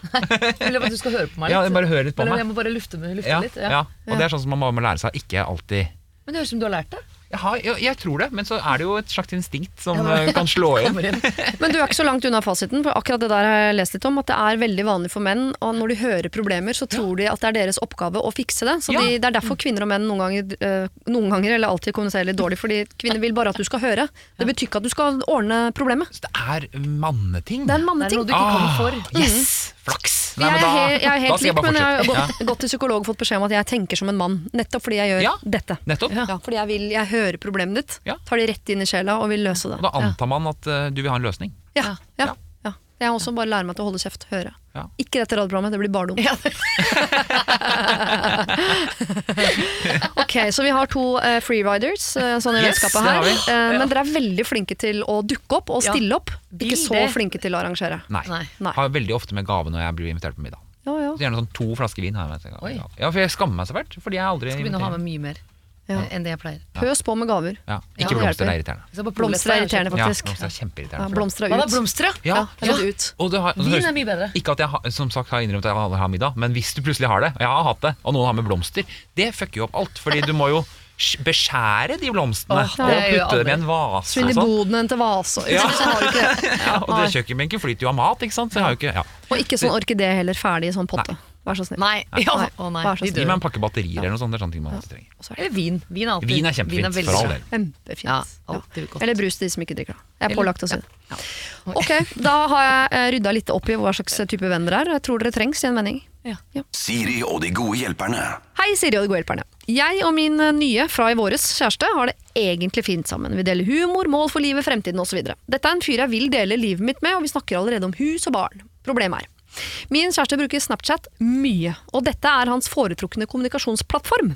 Eller at du skal høre på meg litt. Ja, bare høre litt på Eller meg. jeg må bare lufte, lufte Ja, litt. Ja. ja. Og det er sånn som man bare må lære seg ikke alltid Men det høres ut som du har lært det. Jeg, har, jeg, jeg tror det, men så er det jo et slags instinkt som ja, kan slå inn. Men du er ikke så langt unna fasiten, for akkurat det der har jeg lest litt om. At det er veldig vanlig for menn, og når de hører problemer, så tror de at det er deres oppgave å fikse det. Så Ja. de, det er derfor kvinner og menn noen ganger, eh, noen ganger eller alltid kommuniserer litt dårlig. Fordi kvinner vil bare at du skal høre. Det betyr ikke at du skal ordne problemet. Så det er manneting. Det er en Det er noe du ikke kommer Ah, for. Yes! Flaks! Nei, Jeg er, da- jeg er helt lik, men jeg har gått, gått, gått til psykolog og fått beskjed om at jeg tenker som en mann. Nettopp fordi jeg gjør Ja. dette. Nettopp. Ja, fordi jeg, vil, jeg hører problemet ditt, tar det rett inn i sjela og vil løse det. Og da antar man at uh, du vil ha en løsning. Ja, Ja. ja, ja. Jeg også bare lært meg til å holde kjeft, høre. Ja. Ikke dette radioprogrammet, det blir bare dumt. Ja, Ok, så vi har to uh, freeriders uh, sånn i Yes, vennskapet her. Uh, vi. Eh, men dere er veldig flinke til å dukke opp og stille opp. Ikke så flinke til å arrangere. Nei. Nei. Nei. Har veldig ofte med gave når jeg blir invitert på middag. Ja, ja. Så gjerne sånn to flasker vin. Har jeg. Ja, for jeg skammer meg så fælt. Fordi jeg aldri skal begynne å ha med mye mer Ja. eh, enn det jeg pleier. Pøs på med gaver. Ja, Ja, ikke blomster, det er irriterende. Blomster er irriterende, Ja, faktisk. blomster er Ja, kjempeirriterende. det. blomster Hva er da, ut. blomster, ja? Ja, Ja, ut. Har, Vin er mye bedre. Ikke at jeg har, som sagt har innrømt at jeg aldri har middag, men hvis du plutselig har det, og jeg har hatt det, og noen har med blomster, det fucker jo opp alt. Fordi du må jo beskjære de blomstene Åh, og putte dem i en vase Svinne i sånn. boden en til vase. Ja. Ja, og det kjøkkenbenken flyter jo av mat, ikke sant. Så jeg har jo ikke ja. Og ikke sånn orkidé heller, ferdig i sånn potte. Vær så snill. Nei. Ja. Nei. Å nei, Vær så snill. Gi meg en pakke batterier eller noe sånt. Det er sånne ting man alltid trenger. Er det Eller vin. Vin er, alltid, Vin er kjempefint, veldig for all del. kjempefint. Ja, Ja. Eller brus til de som ikke drikker det. Jeg er pålagt å si det. Ja. Ok, da har jeg rydda litt opp i hva slags type venn dere er. Jeg tror dere trengs i en vending. Siri og de gode hjelperne. Hei, Siri og de gode hjelperne. Jeg og min eh, nye fra i våres kjæreste har det egentlig fint sammen. Vi deler humor, mål for livet, fremtiden osv. Dette er en fyr jeg vil dele livet mitt med, og vi snakker allerede om hus og barn. Problemet er Min kjæreste bruker Snapchat mye, og dette er hans foretrukne kommunikasjonsplattform.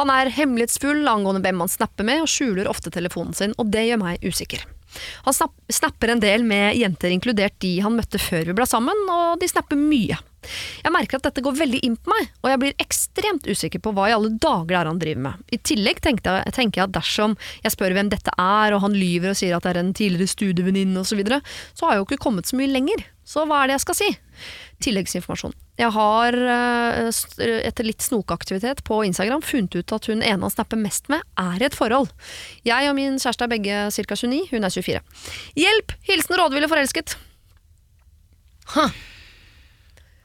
Han er hemmelighetsfull angående hvem han snapper med, og skjuler ofte telefonen sin, og det gjør meg usikker. Han snapper en del med jenter, inkludert de han møtte før vi ble sammen, og de snapper mye. Jeg merker at dette går veldig inn på meg, og jeg blir ekstremt usikker på hva i alle dager det er han driver med. I tillegg tenkte jeg, tenker jeg at dersom jeg spør hvem dette er, og han lyver og sier at det er en tidligere studievenninne osv., så, videre, så har jeg jo ikke kommet så mye lenger. Så hva er det jeg skal si? Tilleggsinformasjon. Jeg har, eh, etter litt snokeaktivitet på Instagram, funnet ut at hun ene han snapper mest med, er i et forhold. Jeg og min kjæreste er begge ca. 29, hun er 24. Hjelp! Hilsen rådville forelsket.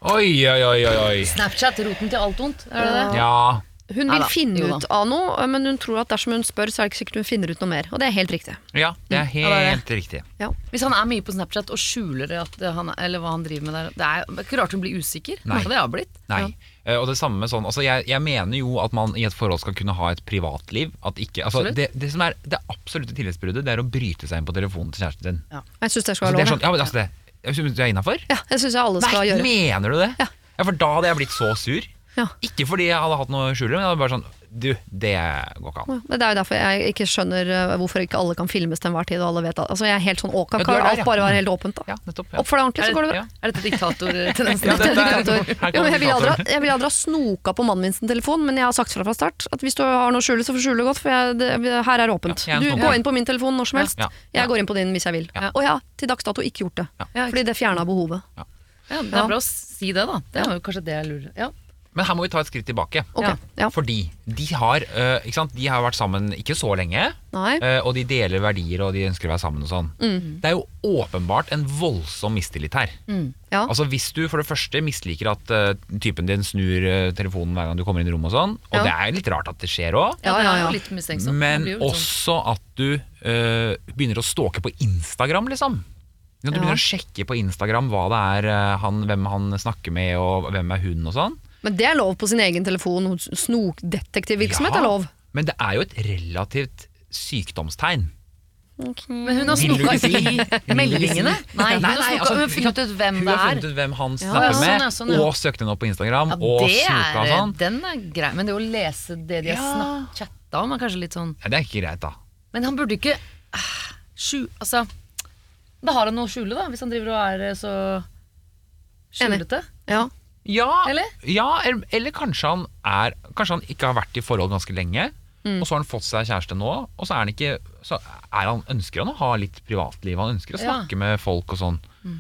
Oi, oi, oi, oi, oi. Snapchat, roten til alt ondt. Er det det? Ja. Hun Neida, vil finne jo da. ut av noe, men hun tror at dersom hun spør, så er det ikke sikkert hun finner ut noe mer. Og det er helt riktig. ja, det er helt, er helt riktig. Ja. Hvis han er mye på Snapchat og skjuler at han, eller hva han driver med der, det er det er ikke rart hun blir usikker. Nei. Det har blitt. Nei. Eh, Og det samme med sånn, altså jeg, jeg mener jo at man i et forhold skal kunne ha et privatliv. At ikke, altså Absolutt. det, det som er det absolutte tillitsbruddet, det er å bryte seg inn på telefonen til kjæresten din. Jeg syns det skal Altså, det være er lov. sånn, ja, men altså det, jeg synes du er innafor? ja, jeg syns alle skal Nei, gjøre. mener du det? Ja. for da hadde jeg blitt så sur. Ja. Ikke fordi jeg hadde hatt noe skjuler, men jeg hadde bare sånn Du, det går ikke an. Men Det er jo derfor jeg ikke skjønner eh, hvorfor ikke alle kan filmes til enhver tid, og alle vet at altså Jeg er helt sånn åka, Ja, er alt bare være helt åpent, da. Ja, nettopp. Ja. Oppfør deg ordentlig, så går det det, bra. er dette diktatortendensen? Ja, dette er- Diktator. Jo, jeg, vil aldri, ha- jeg vil aldri ha snoka på mannen min sin telefon, men jeg har sagt fra fra start at hvis du har noe å skjule, så får du skjule godt, for jeg, det, her er det åpent. Ja, er du sånn går inn på min telefon når som helst. Ja. Jeg går inn på din hvis jeg vil. Ja. Og jeg har til dags dato ikke gjort det, Ja, fordi det fjerna behovet. Ja, det er bra å si det, da. Det er jo kanskje det jeg lurer Ja. Men her må vi ta et skritt tilbake. Okay. Ja. Fordi de har, øh, ikke sant? de har vært sammen ikke så lenge, Nei. øh, og de deler verdier og de ønsker å være sammen og sånn. Mm. Det er jo åpenbart en voldsom mistillit her. Ja. Altså Hvis du for det første misliker at uh, typen din snur uh, telefonen hver gang du kommer inn i rommet, og sånn, og Ja. det er litt rart at det skjer òg, Ja, men sånn- også at du uh, begynner å stalke på Instagram, liksom. Du Ja. begynner å sjekke på Instagram hva det er han, hvem han snakker med, og hvem er hun, og sånn. Men det er lov på sin egen telefon. Snokdetektivvirksomhet Ja, er lov. Men det er jo et relativt sykdomstegn. Men hun har snoka i meldingene? Nei, hun Nei, har nei, snoka, altså, hun funnet ut hvem Hun det har er. funnet ut hvem han snakker ja, sånn, med, ja, sånn, ja. og søkte henne opp på Instagram, Ja, og det snoka er, sånn. den er grei, men det å lese det de har Ja. chatta om, er kanskje litt sånn Ja, det er ikke greit, da. Men han burde ikke ah, skju... Altså Da har han noe å skjule, da, hvis han driver og er eh, så skjulete. Ja. Ja, Eller? ja eller, eller kanskje han er Kanskje han ikke har vært i forhold ganske lenge, Mm. og så har han fått seg kjæreste nå, og så er han ikke Så er han, ønsker han å ha litt privatliv, han ønsker å Ja. snakke med folk og sånn. Mm.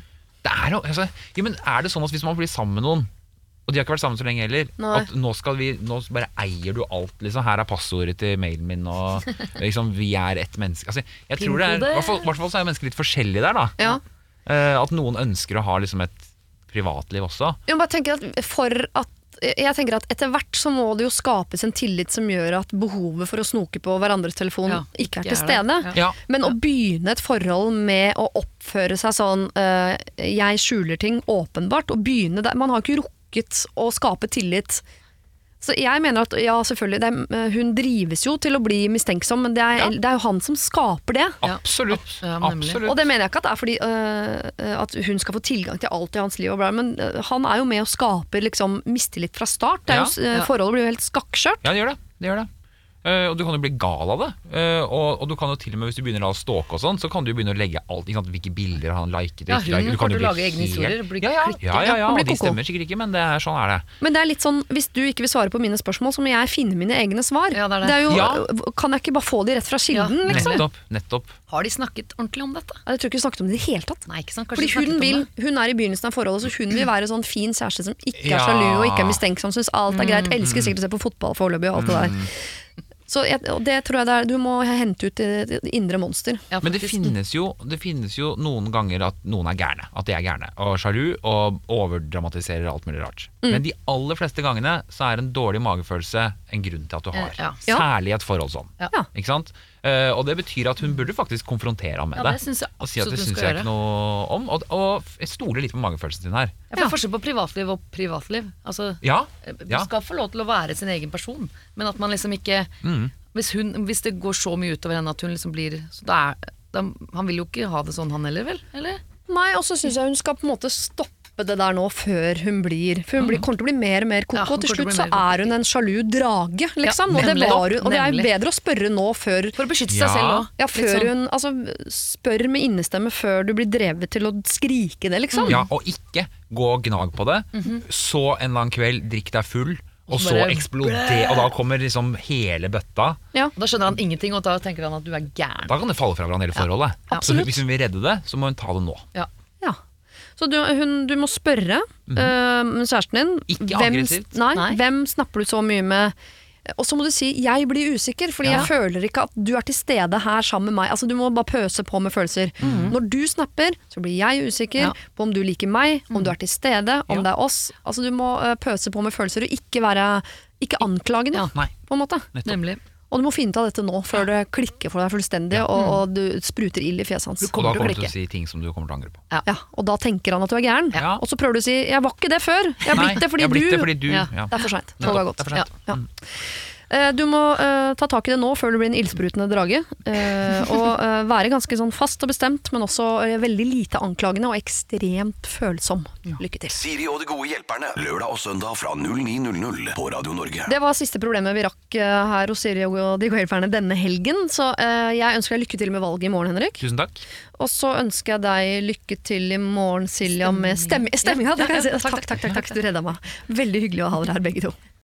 Det er jo altså, ja, men Er det sånn at hvis man blir sammen med noen og de har ikke vært sammen så lenge heller. Nei. At nå, skal vi, nå bare eier du alt. Liksom. Her er passordet til mailen min, og liksom, vi er ett menneske. Altså, jeg tror det er, i hvert fall så er mennesker litt forskjellige der. da ja. Uh, At noen ønsker å ha liksom, et privatliv også. Jeg bare tenker at for at jeg tenker at Etter hvert så må det jo skapes en tillit som gjør at behovet for å snoke på hverandres telefon Ja, ikke er til stede. Ja. Men å begynne et forhold med å oppføre seg sånn uh, Jeg skjuler ting åpenbart. Og begynne der. Man har ikke rukket å skape tillit. Så jeg mener at ja, selvfølgelig, det eh, hun drives jo til å bli mistenksom, men det er, Ja. det er jo han som skaper det. Ja, Absolutt. ja. Absolutt. Og det mener jeg ikke at det er fordi øh, at hun skal få tilgang til alt i hans liv, og bla, men øh, han er jo med og skaper liksom, mistillit fra start. Det er jo, Ja. øh, Forholdet blir jo helt skakkskjørt. Ja, det gjør det. det, gjør det. Eh, og du kan jo bli gal av det. Uh, og, og du kan jo til og med hvis du begynner å stalke og sånn, så kan du jo begynne å legge alt, ikke sant, hvilke bilder har han liket. Ja, ikke hun liket. Du kan jo bli lage egne historier, bli ja, ja, klikket. ja, ja, ja, og de stemmer sikkert ikke, men det er, sånn er det. Men det er litt sånn, hvis du ikke vil svare på mine spørsmål, så må jeg finne mine egne svar. Ja, det er det. jo, Ja. øh, Kan jeg ikke bare få de rett fra kilden, Ja, liksom? Nettopp. nettopp. Har de snakket ordentlig om dette? Jeg tror ikke vi snakket om det i det hele tatt. Nei, ikke sant? Fordi Kanskje hun, om vil, det? hun er i begynnelsen av forholdet, så hun vil være sånn fin kjæreste som ikke er Ja. sjalu og ikke er mistenksom, syns alt er greit, elsker sikkert å se på fotball foreløpig og alt det der. Så jeg, det tror jeg det er, du må hente ut det, det indre monster. Ja, Men det finnes, jo, det finnes jo noen ganger at noen er gærne. At de er gærne og sjalu og overdramatiserer alt mulig rart. Mm. Men de aller fleste gangene så er en dårlig magefølelse en grunn til at du har. Eh, ja. Ja. Særlig i et forhold sånn. Ja. Ja. Ikke sant? Eh, og det betyr at hun burde faktisk konfrontere ham med Ja, det. synes jeg og si at det hun syns jeg ikke noe om. Og, og jeg stoler litt på magefølelsen din her. Ja, for forskjell på privatliv og privatliv. Altså, Ja, Du skal få lov til å være sin egen person, men at man liksom ikke Mm. hvis, hun, hvis det går så mye utover henne at hun liksom blir så da er, da, Han vil jo ikke ha det sånn, han heller, vel? Eller? Nei, og så syns jeg hun skal på en måte stoppe det der nå før hun blir For hun blir, kommer til å bli mer og mer koko, Ja, og til til slutt så er hun en sjalu drage, liksom. Ja, og, det var hun, og det er bedre å spørre nå før For å beskytte Ja. seg selv òg. ja, før hun, altså, Spør med innestemme før du blir drevet til å skrike det, liksom. ja, og ikke gå og gnag på det. Så en eller annen kveld, drikk deg full, og så eksploderer eksploder Og da kommer liksom hele bøtta. Ja. Da skjønner han ingenting, og da tenker han at du er gæren. Da kan det falle fra hverandre hele forholdet. Så hvis hun vil redde det, så må hun ta det nå. Ja. Så du, hun, du må spørre øh, kjæresten din Mhm. Ikke hvem, aggressivt. Nei, Nei. hvem snapper du så mye med. Og så må du si 'jeg blir usikker', fordi Ja. jeg føler ikke at du er til stede her sammen med meg. Altså Du må bare pøse på med følelser. Når du snapper, så blir jeg usikker Ja. på om du liker meg, om du er til stede, om Ja. det er oss. Altså Du må øh, pøse på med følelser og ikke være Ikke anklagende, Ja. På en måte. nettopp. Nemlig. Og du må finne ut av dette nå, før det klikker for deg fullstendig, og, og du spruter ild i fjeset hans. Og kommer da kommer du til å si ting som du kommer til å angre på. Ja, og da tenker han at du er gæren. Ja. Og så prøver du å si 'jeg var ikke det før', jeg har blitt det fordi blitt du det fordi du Ja. ja. Det er for seint. Toget har gått. Ja. Eh, Du må uh, ta tak i det nå før du blir en ildsprutende drage. Uh, og uh, være ganske sånn fast og bestemt, men også veldig lite anklagende og ekstremt følsom. Lykke til. Siri og de gode hjelperne. Lørdag og søndag fra 09.00 på Radio Norge. Det var siste problemet vi rakk her hos Siri og de gode hjelperne denne helgen. Så jeg ønsker deg lykke til med valget i morgen, Henrik. Tusen takk. Og så ønsker jeg deg lykke til i morgen, Silja, med stemminga. Ja, ja, jeg. Takk, takk, takk, takk, takk, du redda meg. Veldig hyggelig å ha dere her, begge to.